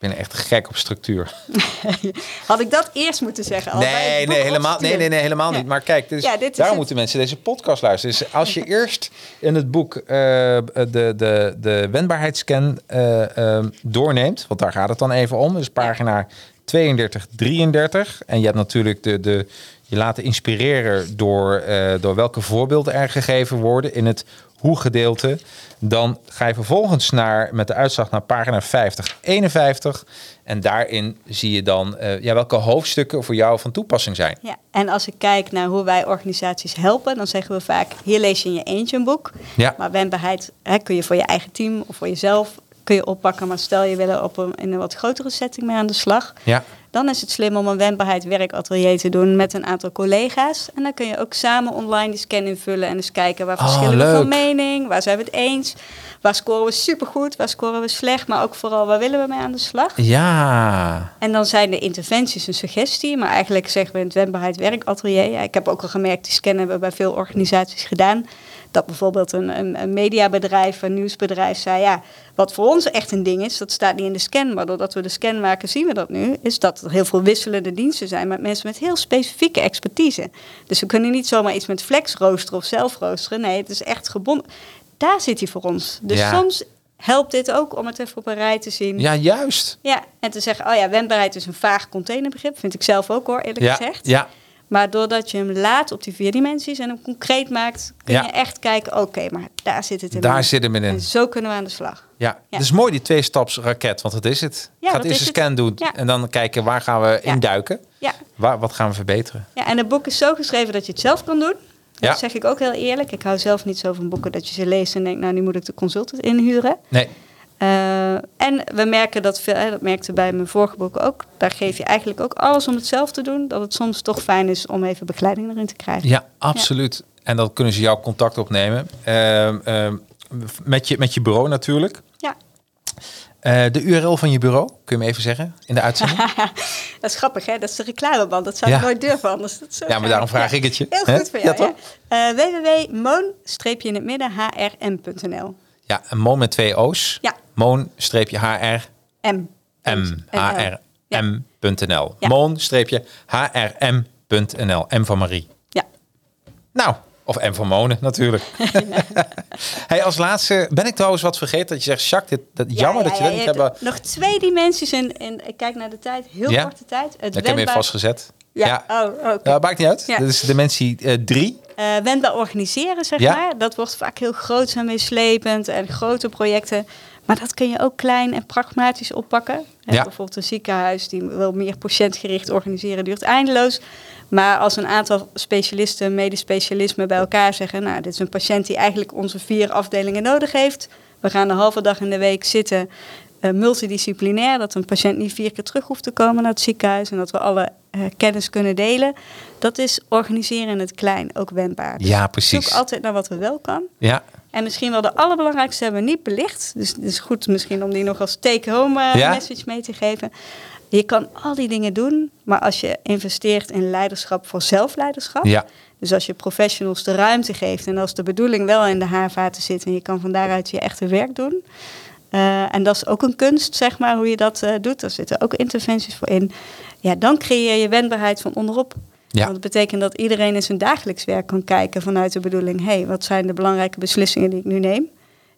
ik ben echt gek op structuur. Had ik dat eerst moeten zeggen? al Nee, nee, helemaal, nee, nee, nee, helemaal Ja. niet. Maar kijk, dus Ja, dit daarom het. moeten mensen deze podcast luisteren. Dus als je eerst in het boek eh, de, de, de wendbaarheidsscan eh, eh, doorneemt, want daar gaat het dan even om, dus pagina 32, 33. En je hebt natuurlijk de, de, je laten inspireren door, eh, door welke voorbeelden er gegeven worden in het hoe-gedeelte. Dan ga je vervolgens naar, met de uitslag naar pagina 50, 51. En daarin zie je dan eh, ja, welke hoofdstukken voor jou van toepassing zijn. Ja, en als ik kijk naar hoe wij organisaties helpen, dan zeggen we vaak: hier lees je in je eentje een boek. Ja. Maar wendbaarheid hè, kun je voor je eigen team of voor jezelf kun je oppakken. Maar stel je wil er op een, in een wat grotere setting mee aan de slag. Ja, Dan is het slim om een wendbaarheid werkatelier te doen met een aantal collega's. En dan kun je ook samen online die scan invullen en eens kijken waar Oh, verschillen we van mening, waar zijn we het eens, waar scoren we supergoed, waar scoren we slecht, maar ook vooral waar willen we mee aan de slag. ja. En dan zijn de interventies een suggestie, maar eigenlijk zeggen we in het wendbaarheid werkatelier. Ja, ik heb ook al gemerkt, die scan hebben we bij veel organisaties gedaan. Dat bijvoorbeeld een, een, een mediabedrijf, een nieuwsbedrijf zei, ja, wat voor ons echt een ding is, dat staat niet in de scan, maar doordat we de scan maken zien we dat nu, is dat er heel veel wisselende diensten zijn met mensen met heel specifieke expertise. Dus we kunnen niet zomaar iets met flex roosteren of zelf roosteren, nee, het is echt gebonden. Daar zit hij voor ons. Dus Ja. soms helpt dit ook om het even op een rij te zien. Ja, juist. Ja, en te zeggen, oh ja, wendbaarheid is een vaag containerbegrip. Vind ik zelf ook hoor, eerlijk Ja, gezegd. ja, Maar doordat je hem laat op die vier dimensies en hem concreet maakt, kun Ja. je echt kijken, oké, maar daar zit het in. daar zit hem in. En zo kunnen we aan de slag. Ja, Ja. het is mooi die twee-staps raket, want dat is het. Ja, Gaat eerst een het. scan doen Ja. en dan kijken waar gaan we Ja. induiken. Ja. Waar, wat gaan we verbeteren? ja, en het boek is zo geschreven dat je het zelf kan doen. Ja. Dat zeg ik ook heel eerlijk. Ik hou zelf niet zo van boeken dat je ze leest en denkt, nou, nu moet ik de consultant inhuren. Nee, Eh, en we merken dat veel, hè, dat merkte bij mijn vorige boeken ook. Daar geef je eigenlijk ook alles om het zelf te doen. Dat het soms toch fijn is om even begeleiding erin te krijgen. ja, absoluut. En dan kunnen ze jouw contact opnemen. Ehm, ehm, met, je, met je bureau natuurlijk. Ja. Eh, de URL van je bureau, kun je me even zeggen in de uitzending? Dat is grappig, hè? Dat is de reclameband. Dat zou Ja. ik nooit durven anders. Dat is zo Ja, maar daarom vraag ik het je. Heel Hè? goed voor jou. Ja, Ja? Eh, www.moon-in het midden hrm.nl. Ja, een Moon met twee O's. Ja. Moon-hr M. M, hrm.nl. Ja. Moon-hrm.nl. M van Marie. Ja. Nou, of M van Monen natuurlijk. hey, als laatste, ben ik trouwens wat vergeten dat je zegt, Jacques, dit, dat, Ja, jammer ja, dat je dat niet hebt hebt. Nog twee dimensies in, in, ik kijk naar de tijd, heel korte tijd. Het Ik heb hem vastgezet. Ja, oh, oké. Ja, maakt niet uit. Ja. Dit is dimensie 3. Eh, wendbaar organiseren, zeg Ja. maar. Dat wordt vaak heel groot en meeslepend en grote projecten. Maar dat kun je ook klein en pragmatisch oppakken. Ja. Bijvoorbeeld een ziekenhuis die wil meer patiëntgericht organiseren, duurt eindeloos. Maar als een aantal specialisten, medespecialismen bij elkaar zeggen... nou, dit is een patiënt die eigenlijk onze vier afdelingen nodig heeft. We gaan een halve dag in de week zitten, eh, multidisciplinair... dat een patiënt niet vier keer terug hoeft te komen naar het ziekenhuis... en dat we alle eh, kennis kunnen delen. Dat is organiseren in het klein, ook wendbaar. Dus Ja, precies. Zoek altijd naar wat we wel kan. Ja, En misschien wel de allerbelangrijkste hebben we niet belicht. Dus het is goed misschien om die nog als take-home eh, Ja. message mee te geven. Je kan al die dingen doen, maar als je investeert in leiderschap voor zelfleiderschap. Ja. Dus als je professionals de ruimte geeft en als de bedoeling wel in de haarvaten zit en je kan van daaruit je echte werk doen. eh, en dat is ook een kunst, zeg maar, hoe je dat eh, doet. Daar zitten ook interventies voor in. Ja, dan creëer je wendbaarheid van onderop. Ja. Want dat betekent dat iedereen in zijn dagelijks werk kan kijken vanuit de bedoeling: hé, hey, wat zijn de belangrijke beslissingen die ik nu neem?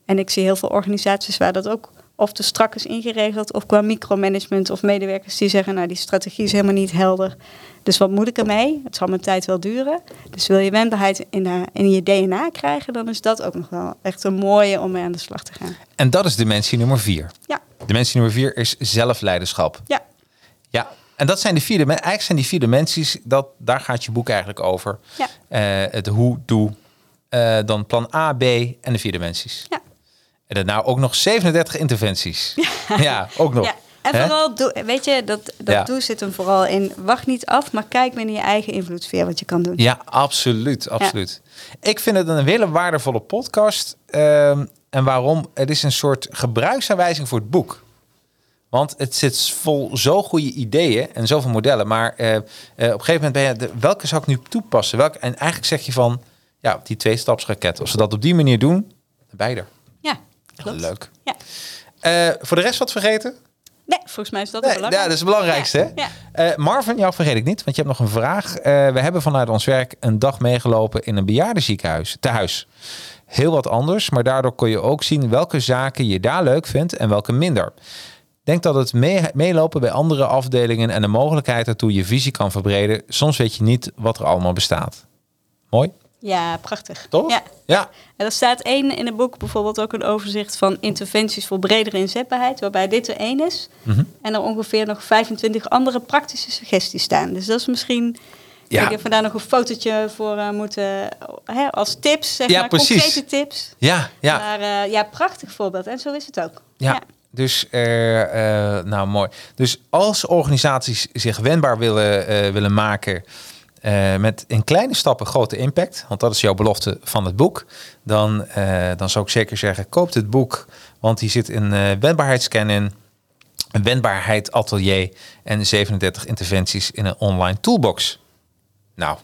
En ik zie heel veel organisaties waar dat ook of te strak is ingeregeld, of qua micromanagement of medewerkers die zeggen: nou, die strategie is helemaal niet helder. Dus wat moet ik ermee? Het zal mijn tijd wel duren. Dus wil je wendbaarheid in, de, in je DNA krijgen, dan is dat ook nog wel echt een mooie om mee aan de slag te gaan. En dat is dimensie nummer vier. Ja, Dimensie nummer vier is zelfleiderschap. ja, Ja, en dat zijn de vier, dimen- eigenlijk zijn die vier dimensies, dat, daar gaat je boek eigenlijk over. Ja. Eh, het hoe, doe, eh, dan plan A, B en de vier dimensies. ja. En daarna ook nog 37 interventies. Ja, ook nog. Ja, en vooral, doe, weet je, dat, dat Ja. doe zit hem vooral in. Wacht niet af, maar kijk binnen je eigen invloedssfeer wat je kan doen. Ja, absoluut, absoluut. Ik vind het een hele waardevolle podcast. Ehm, en waarom? Het is een soort gebruiksaanwijzing voor het boek. Want het zit vol zo goede ideeën en zoveel modellen. Maar eh, eh, op een gegeven moment ben je, de, welke zou ik nu toepassen? Welke, en eigenlijk zeg je van, ja, die twee-stapsraket. Als we dat op die manier doen, er. Ja, klopt. Leuk. Ja. Eh, voor de rest wat vergeten? Nee, volgens mij is dat Nee, het belangrijk. ja, dat is het belangrijkste. Ja, Marvin, jou vergeet ik niet, want je hebt nog een vraag. We hebben vanuit ons werk een dag meegelopen in een bejaardenziekenhuis, te huis. Heel wat anders, maar daardoor kon je ook zien welke zaken je daar leuk vindt en welke minder. Denk dat het mee- meelopen bij andere afdelingen en de mogelijkheid ertoe je visie kan verbreden. Soms weet je niet wat er allemaal bestaat. Mooi, ja prachtig. toch? Ja. ja. En er staat één in het boek bijvoorbeeld ook een overzicht van interventies voor bredere inzetbaarheid, waarbij dit er één is. Mhm. En er ongeveer nog 25 andere praktische suggesties staan. Dus dat is misschien. Ja. Ik denk dat we daar nog een fotootje voor eh, moeten. Hè, als tips, zeg Ja, maar. precies. Concrete tips. Ja, ja. Maar eh, ja, prachtig voorbeeld. En zo is het ook. Ja. Dus, eh, eh, nou mooi. Dus als organisaties zich wendbaar willen, eh, willen maken met in kleine stappen grote impact, want dat is jouw belofte van het boek, dan, dan zou ik zeker zeggen, koop het boek, want hier zit een eh wendbaarheidsscan in, een wendbaarheid atelier en 37 interventies in een online toolbox. Nou,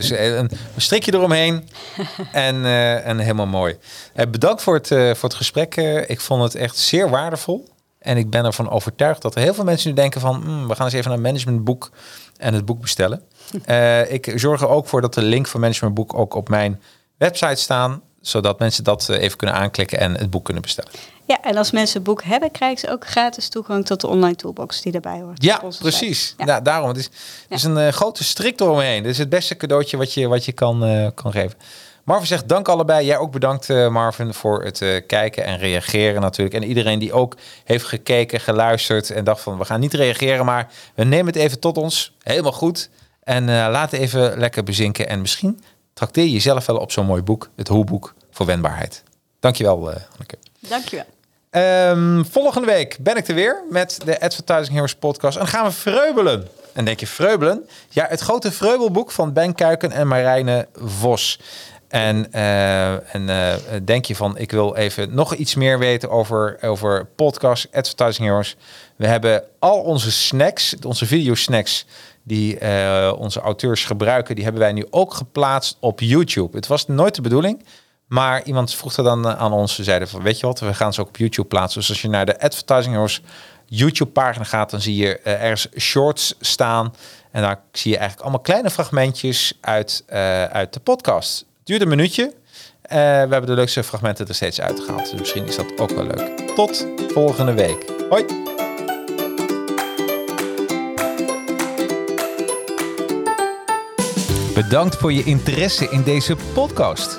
dus eh, een, strikje eromheen en, eh, en helemaal mooi. Eh, bedankt voor het, voor het gesprek. ik vond het echt zeer waardevol. En ik ben ervan overtuigd dat er heel veel mensen nu denken van... "Hmm, we gaan eens even naar een managementboek en het boek bestellen. Ik zorg er ook voor dat de link van managementboek ook op mijn website staan. Zodat mensen dat even kunnen aanklikken en het boek kunnen bestellen. Ja, en als mensen een boek hebben, krijgen ze ook gratis toegang tot de online toolbox die daarbij hoort. Ja, precies. Ja. Nou, daarom. Het is, het is een eh, grote strik eromheen. Dit is het beste cadeautje wat je, wat je kan, eh, kan geven. Marvin zegt dank allebei. Jij ook bedankt eh, Marvin voor het kijken en reageren natuurlijk. En iedereen die ook heeft gekeken, geluisterd en dacht van we gaan niet reageren, maar we nemen het even tot ons. Helemaal goed. En eh laat even lekker bezinken. En misschien trakteer je jezelf wel op zo'n mooi boek. Het Hoe-boek voor wendbaarheid. Dankjewel Anneke. Dankjewel. Ehm, volgende week ben ik er weer met de Advertising Heroes podcast. En gaan we vreubelen. En denk je vreubelen? Ja, het grote vreubelboek van Ben Kuiken en Marijne Vos. En, eh, en eh, denk je van, ik wil even nog iets meer weten over, over podcast, Advertising Heroes. We hebben al onze snacks, onze video snacks, die eh, onze auteurs gebruiken, die hebben wij nu ook geplaatst op YouTube. Het was nooit de bedoeling, maar iemand vroeg er dan aan ons. Ze zeiden van, weet je wat, we gaan ze ook op YouTube plaatsen. Dus als je naar de Advertising Heroes YouTube pagina gaat, dan zie je eh, ergens shorts staan. En daar zie je eigenlijk allemaal kleine fragmentjes uit, eh, uit de podcast. Het duurt een minuutje. Eh, we hebben de leukste fragmenten er steeds uitgehaald. Dus misschien is dat ook wel leuk. Tot volgende week. Hoi! Bedankt voor je interesse in deze podcast.